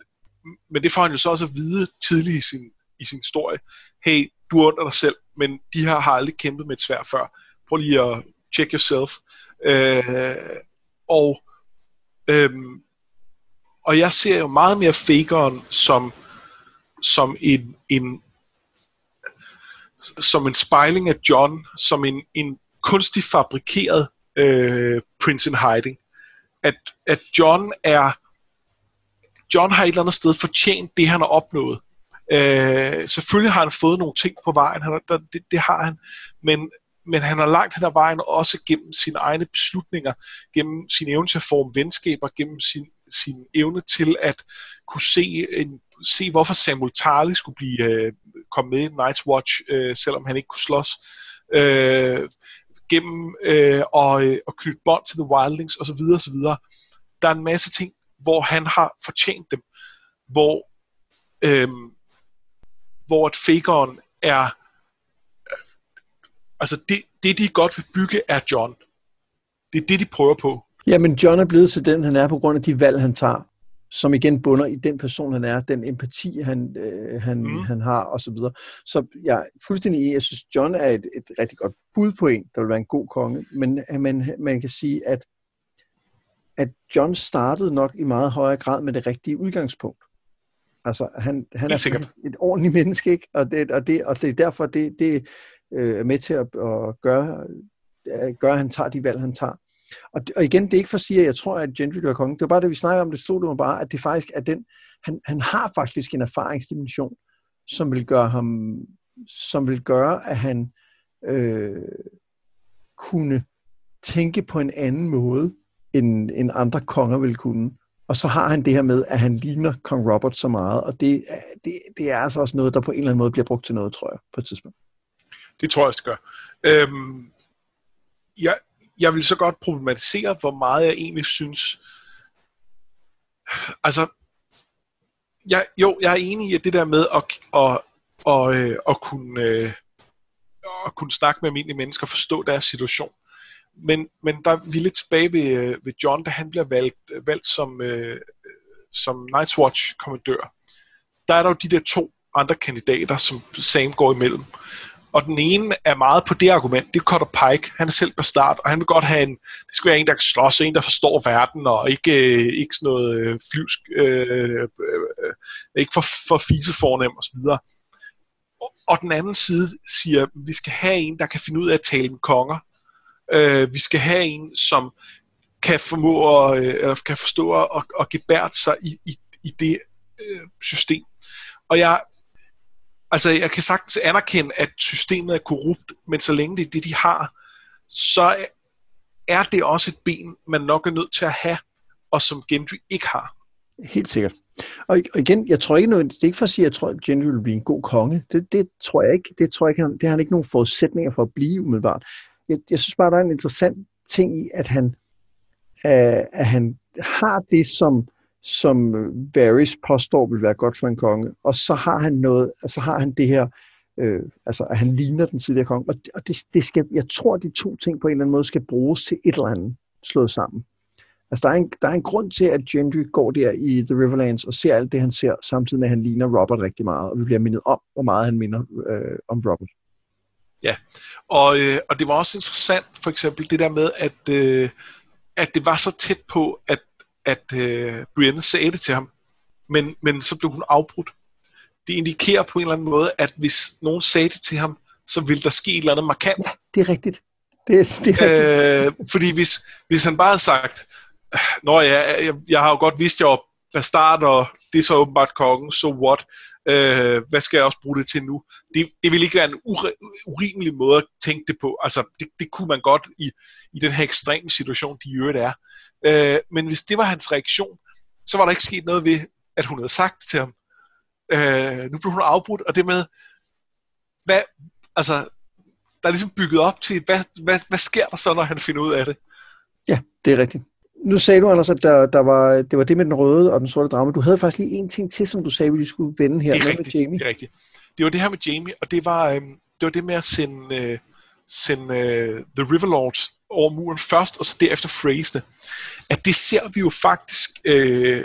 men det får han jo så også at vide tidligt i sin, i sin historie. Hey, du er under dig selv, men de her har aldrig kæmpet med et svær før. Prøv lige at check yourself. Øh, og, øh, og jeg ser jo meget mere fakeren som, som en, en som en spejling af John, som en, en kunstig fabrikeret øh, Prince in Hiding. At, at John er John har et eller andet sted fortjent det, han har opnået. Øh, selvfølgelig har han fået nogle ting på vejen, han, der, det, det har han, men, men han har langt hen ad vejen også gennem sine egne beslutninger, gennem sin evne til at forme venskaber, gennem sin, sin evne til at kunne se, en, se hvorfor Samuel Tarly skulle blive øh, komme med i Night's Watch, øh, selvom han ikke kunne slås. Øh, gennem øh, og, øh, og knytte bånd til The Wildlings osv. osv. Der er en masse ting, hvor han har fortjent dem, hvor, øh, hvor at fakeren er øh, Altså, det, det de godt vil bygge, er John. Det er det, de prøver på. Jamen, John er blevet til den, han er på grund af de valg, han tager, som igen bunder i den person, han er, den empati, han, øh, han, mm. han har, og så videre. Så jeg er fuldstændig enig. Jeg synes, John er et, et rigtig godt bud på en, der vil være en god konge. Men man, man kan sige, at, at John startede nok i meget højere grad med det rigtige udgangspunkt. Altså, han, han er et ordentligt menneske, ikke? Og det, og det, og det er derfor, det, det, øh, er med til at, at gøre, at gøre, at han tager de valg, han tager. Og, og igen, det er ikke for at sige, at jeg tror, at Gentry er konge. Det var bare det, vi snakker om. Det stod det bare, at det faktisk er den... Han, han har faktisk en erfaringsdimension, som vil gøre ham... Som vil gøre, at han øh, kunne tænke på en anden måde, end, end andre konger vil kunne. Og så har han det her med, at han ligner kong Robert så meget, og det, det, det er altså også noget, der på en eller anden måde bliver brugt til noget, tror jeg, på et tidspunkt. Det tror jeg, det gør. Øhm, jeg, jeg vil så godt problematisere, hvor meget jeg egentlig synes... Altså, jeg, jo, jeg er enig i at det der med at, at, at, at, at, kunne, øh, at kunne snakke med almindelige mennesker og forstå deres situation. Men, men der er lidt tilbage ved, øh, ved John, da han bliver valgt, valgt som, øh, som Night's Watch kommandør, der er der jo de der to andre kandidater, som Sam går imellem. Og den ene er meget på det argument, det er Cutter Pike. Han er selv start, og han vil godt have en, det skal være en, der kan slås, en, der forstår verden, og ikke, øh, ikke sådan noget øh, flyvsk, øh, øh, øh ikke for, for fisefornem og så videre. Og, og den anden side siger, vi skal have en, der kan finde ud af at tale med konger. Øh, vi skal have en, som kan formå at, øh, kan forstå at, at gebært sig i, i, i det øh, system. Og jeg, altså jeg kan sagtens anerkende, at systemet er korrupt, men så længe det er det, de har, så er det også et ben, man nok er nødt til at have, og som Gendry ikke har. Helt sikkert. Og igen, jeg tror ikke noget, det er ikke for at sige, at jeg tror, at Gendry vil blive en god konge. Det, det tror jeg ikke. Det tror jeg ikke, det har han ikke nogen forudsætninger for at blive umiddelbart. Jeg, jeg synes bare, der er en interessant ting i, at han, øh, at han har det, som som øh, Varys påstår vil være godt for en konge, og så har han noget, altså har han det her, øh, altså at han ligner den tidligere konge, og, det, og det, det skal, jeg tror, de to ting på en eller anden måde skal bruges til et eller andet slået sammen. Altså, der er, en, der er en grund til, at Gendry går der i The Riverlands og ser alt det, han ser, samtidig med, at han ligner Robert rigtig meget, og vi bliver mindet om, hvor meget han minder øh, om Robert. Ja, og, øh, og det var også interessant, for eksempel det der med, at, øh, at det var så tæt på, at at øh, Brienne sagde det til ham, men, men så blev hun afbrudt. Det indikerer på en eller anden måde, at hvis nogen sagde det til ham, så ville der ske et eller andet markant. Ja, det er rigtigt. Det, det er rigtigt. Øh, fordi hvis, hvis han bare havde sagt, Nå ja, jeg, jeg har jo godt vidst, at jeg var bastard, og det er så åbenbart kongen, so what? Øh, hvad skal jeg også bruge det til nu? Det, det vil ikke være en urimelig måde at tænke det på. Altså, det, det kunne man godt i, i den her ekstreme situation, de i øvrigt er. Øh, men hvis det var hans reaktion, så var der ikke sket noget ved, at hun havde sagt til ham. Øh, nu blev hun afbrudt, og det med, hvad, altså, der er ligesom bygget op til, hvad, hvad, hvad sker der så, når han finder ud af det? Ja, det er rigtigt. Nu sagde du, Anders, at der, der var, det var det med den røde og den sorte drama. Du havde faktisk lige en ting til, som du sagde, vi skulle vende her det er rigtigt, med Jamie. Det er rigtigt. Det var det her med Jamie, og det var, øhm, det var det med at sende, øh, sende øh, The Riverlords over muren først, og så derefter phrasene. At det ser vi jo faktisk øh,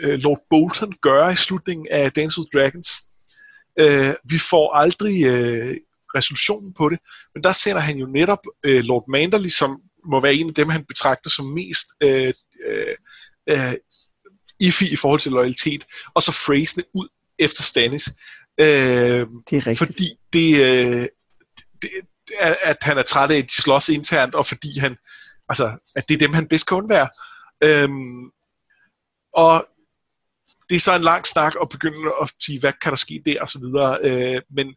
øh, Lord Bolton gøre i slutningen af Dance with Dragons. Øh, vi får aldrig øh, resolutionen på det, men der sender han jo netop øh, Lord Manderly, som må være en af dem, han betragter som mest øh, øh, øh, iffy i forhold til loyalitet, og så phrasene ud efter Stannis. Øh, det er rigtigt. Fordi det, øh, det, at han er træt af, at de slås internt, og fordi han, altså, at det er dem, han bedst kan undvære. Øhm, og det er så en lang snak at begynde at sige, hvad kan der ske der, og så videre. Øh, men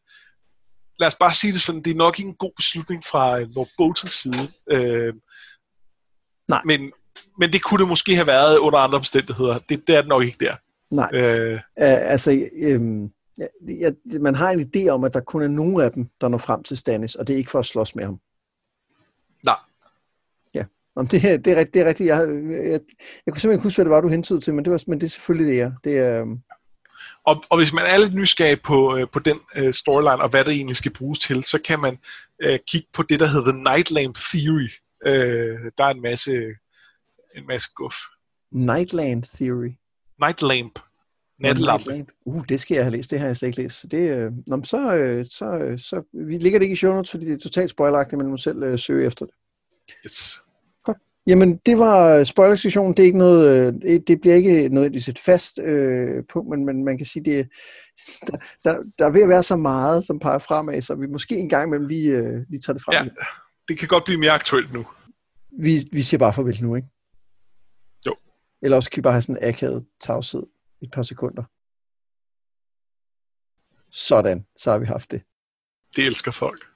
lad os bare sige det sådan, det er nok ikke en god beslutning fra Lord Boltons side. Øh, Nej. Men, men det kunne det måske have været under andre omstændigheder. Det, det er det nok ikke der. Nej. Øh, uh, altså, øhm, ja, man har en idé om, at der kun er nogle af dem, der når frem til Stannis, og det er ikke for at slås med ham. Nej. Ja, Om det, det, er, det er rigtigt. Jeg, jeg, jeg, jeg kunne simpelthen ikke huske, hvad det var, du hentede til, men det, var, men det er selvfølgelig det, ja. Det er, øhm, og, og hvis man er lidt nysgerrig på, øh, på den øh, storyline, og hvad det egentlig skal bruges til, så kan man øh, kigge på det, der hedder Night Lamp Theory. Øh, der er en masse, en masse guf. Nightland Theory? Night Lamp. Natlampe. Uh, det skal jeg have læst. Det har jeg slet ikke læst. Så, det, øh, nå, så, øh, så, øh, så, vi ligger det ikke i show notes, fordi det er totalt spoileragtigt, men man må selv øh, søge efter det. Yes. Jamen, det var spoiler-sektionen. Det er ikke noget, øh, det bliver ikke noget et fast øh, punkt, men, men man kan sige, det, der, der, der er ved at være så meget, som peger fremad, så vi måske en gang imellem lige, øh, lige tager det frem. Ja, det kan godt blive mere aktuelt nu. Vi, vi siger bare farvel nu, ikke? Jo. Eller også kan vi bare have sådan en akavet tavshed et par sekunder. Sådan, så har vi haft det. Det elsker folk.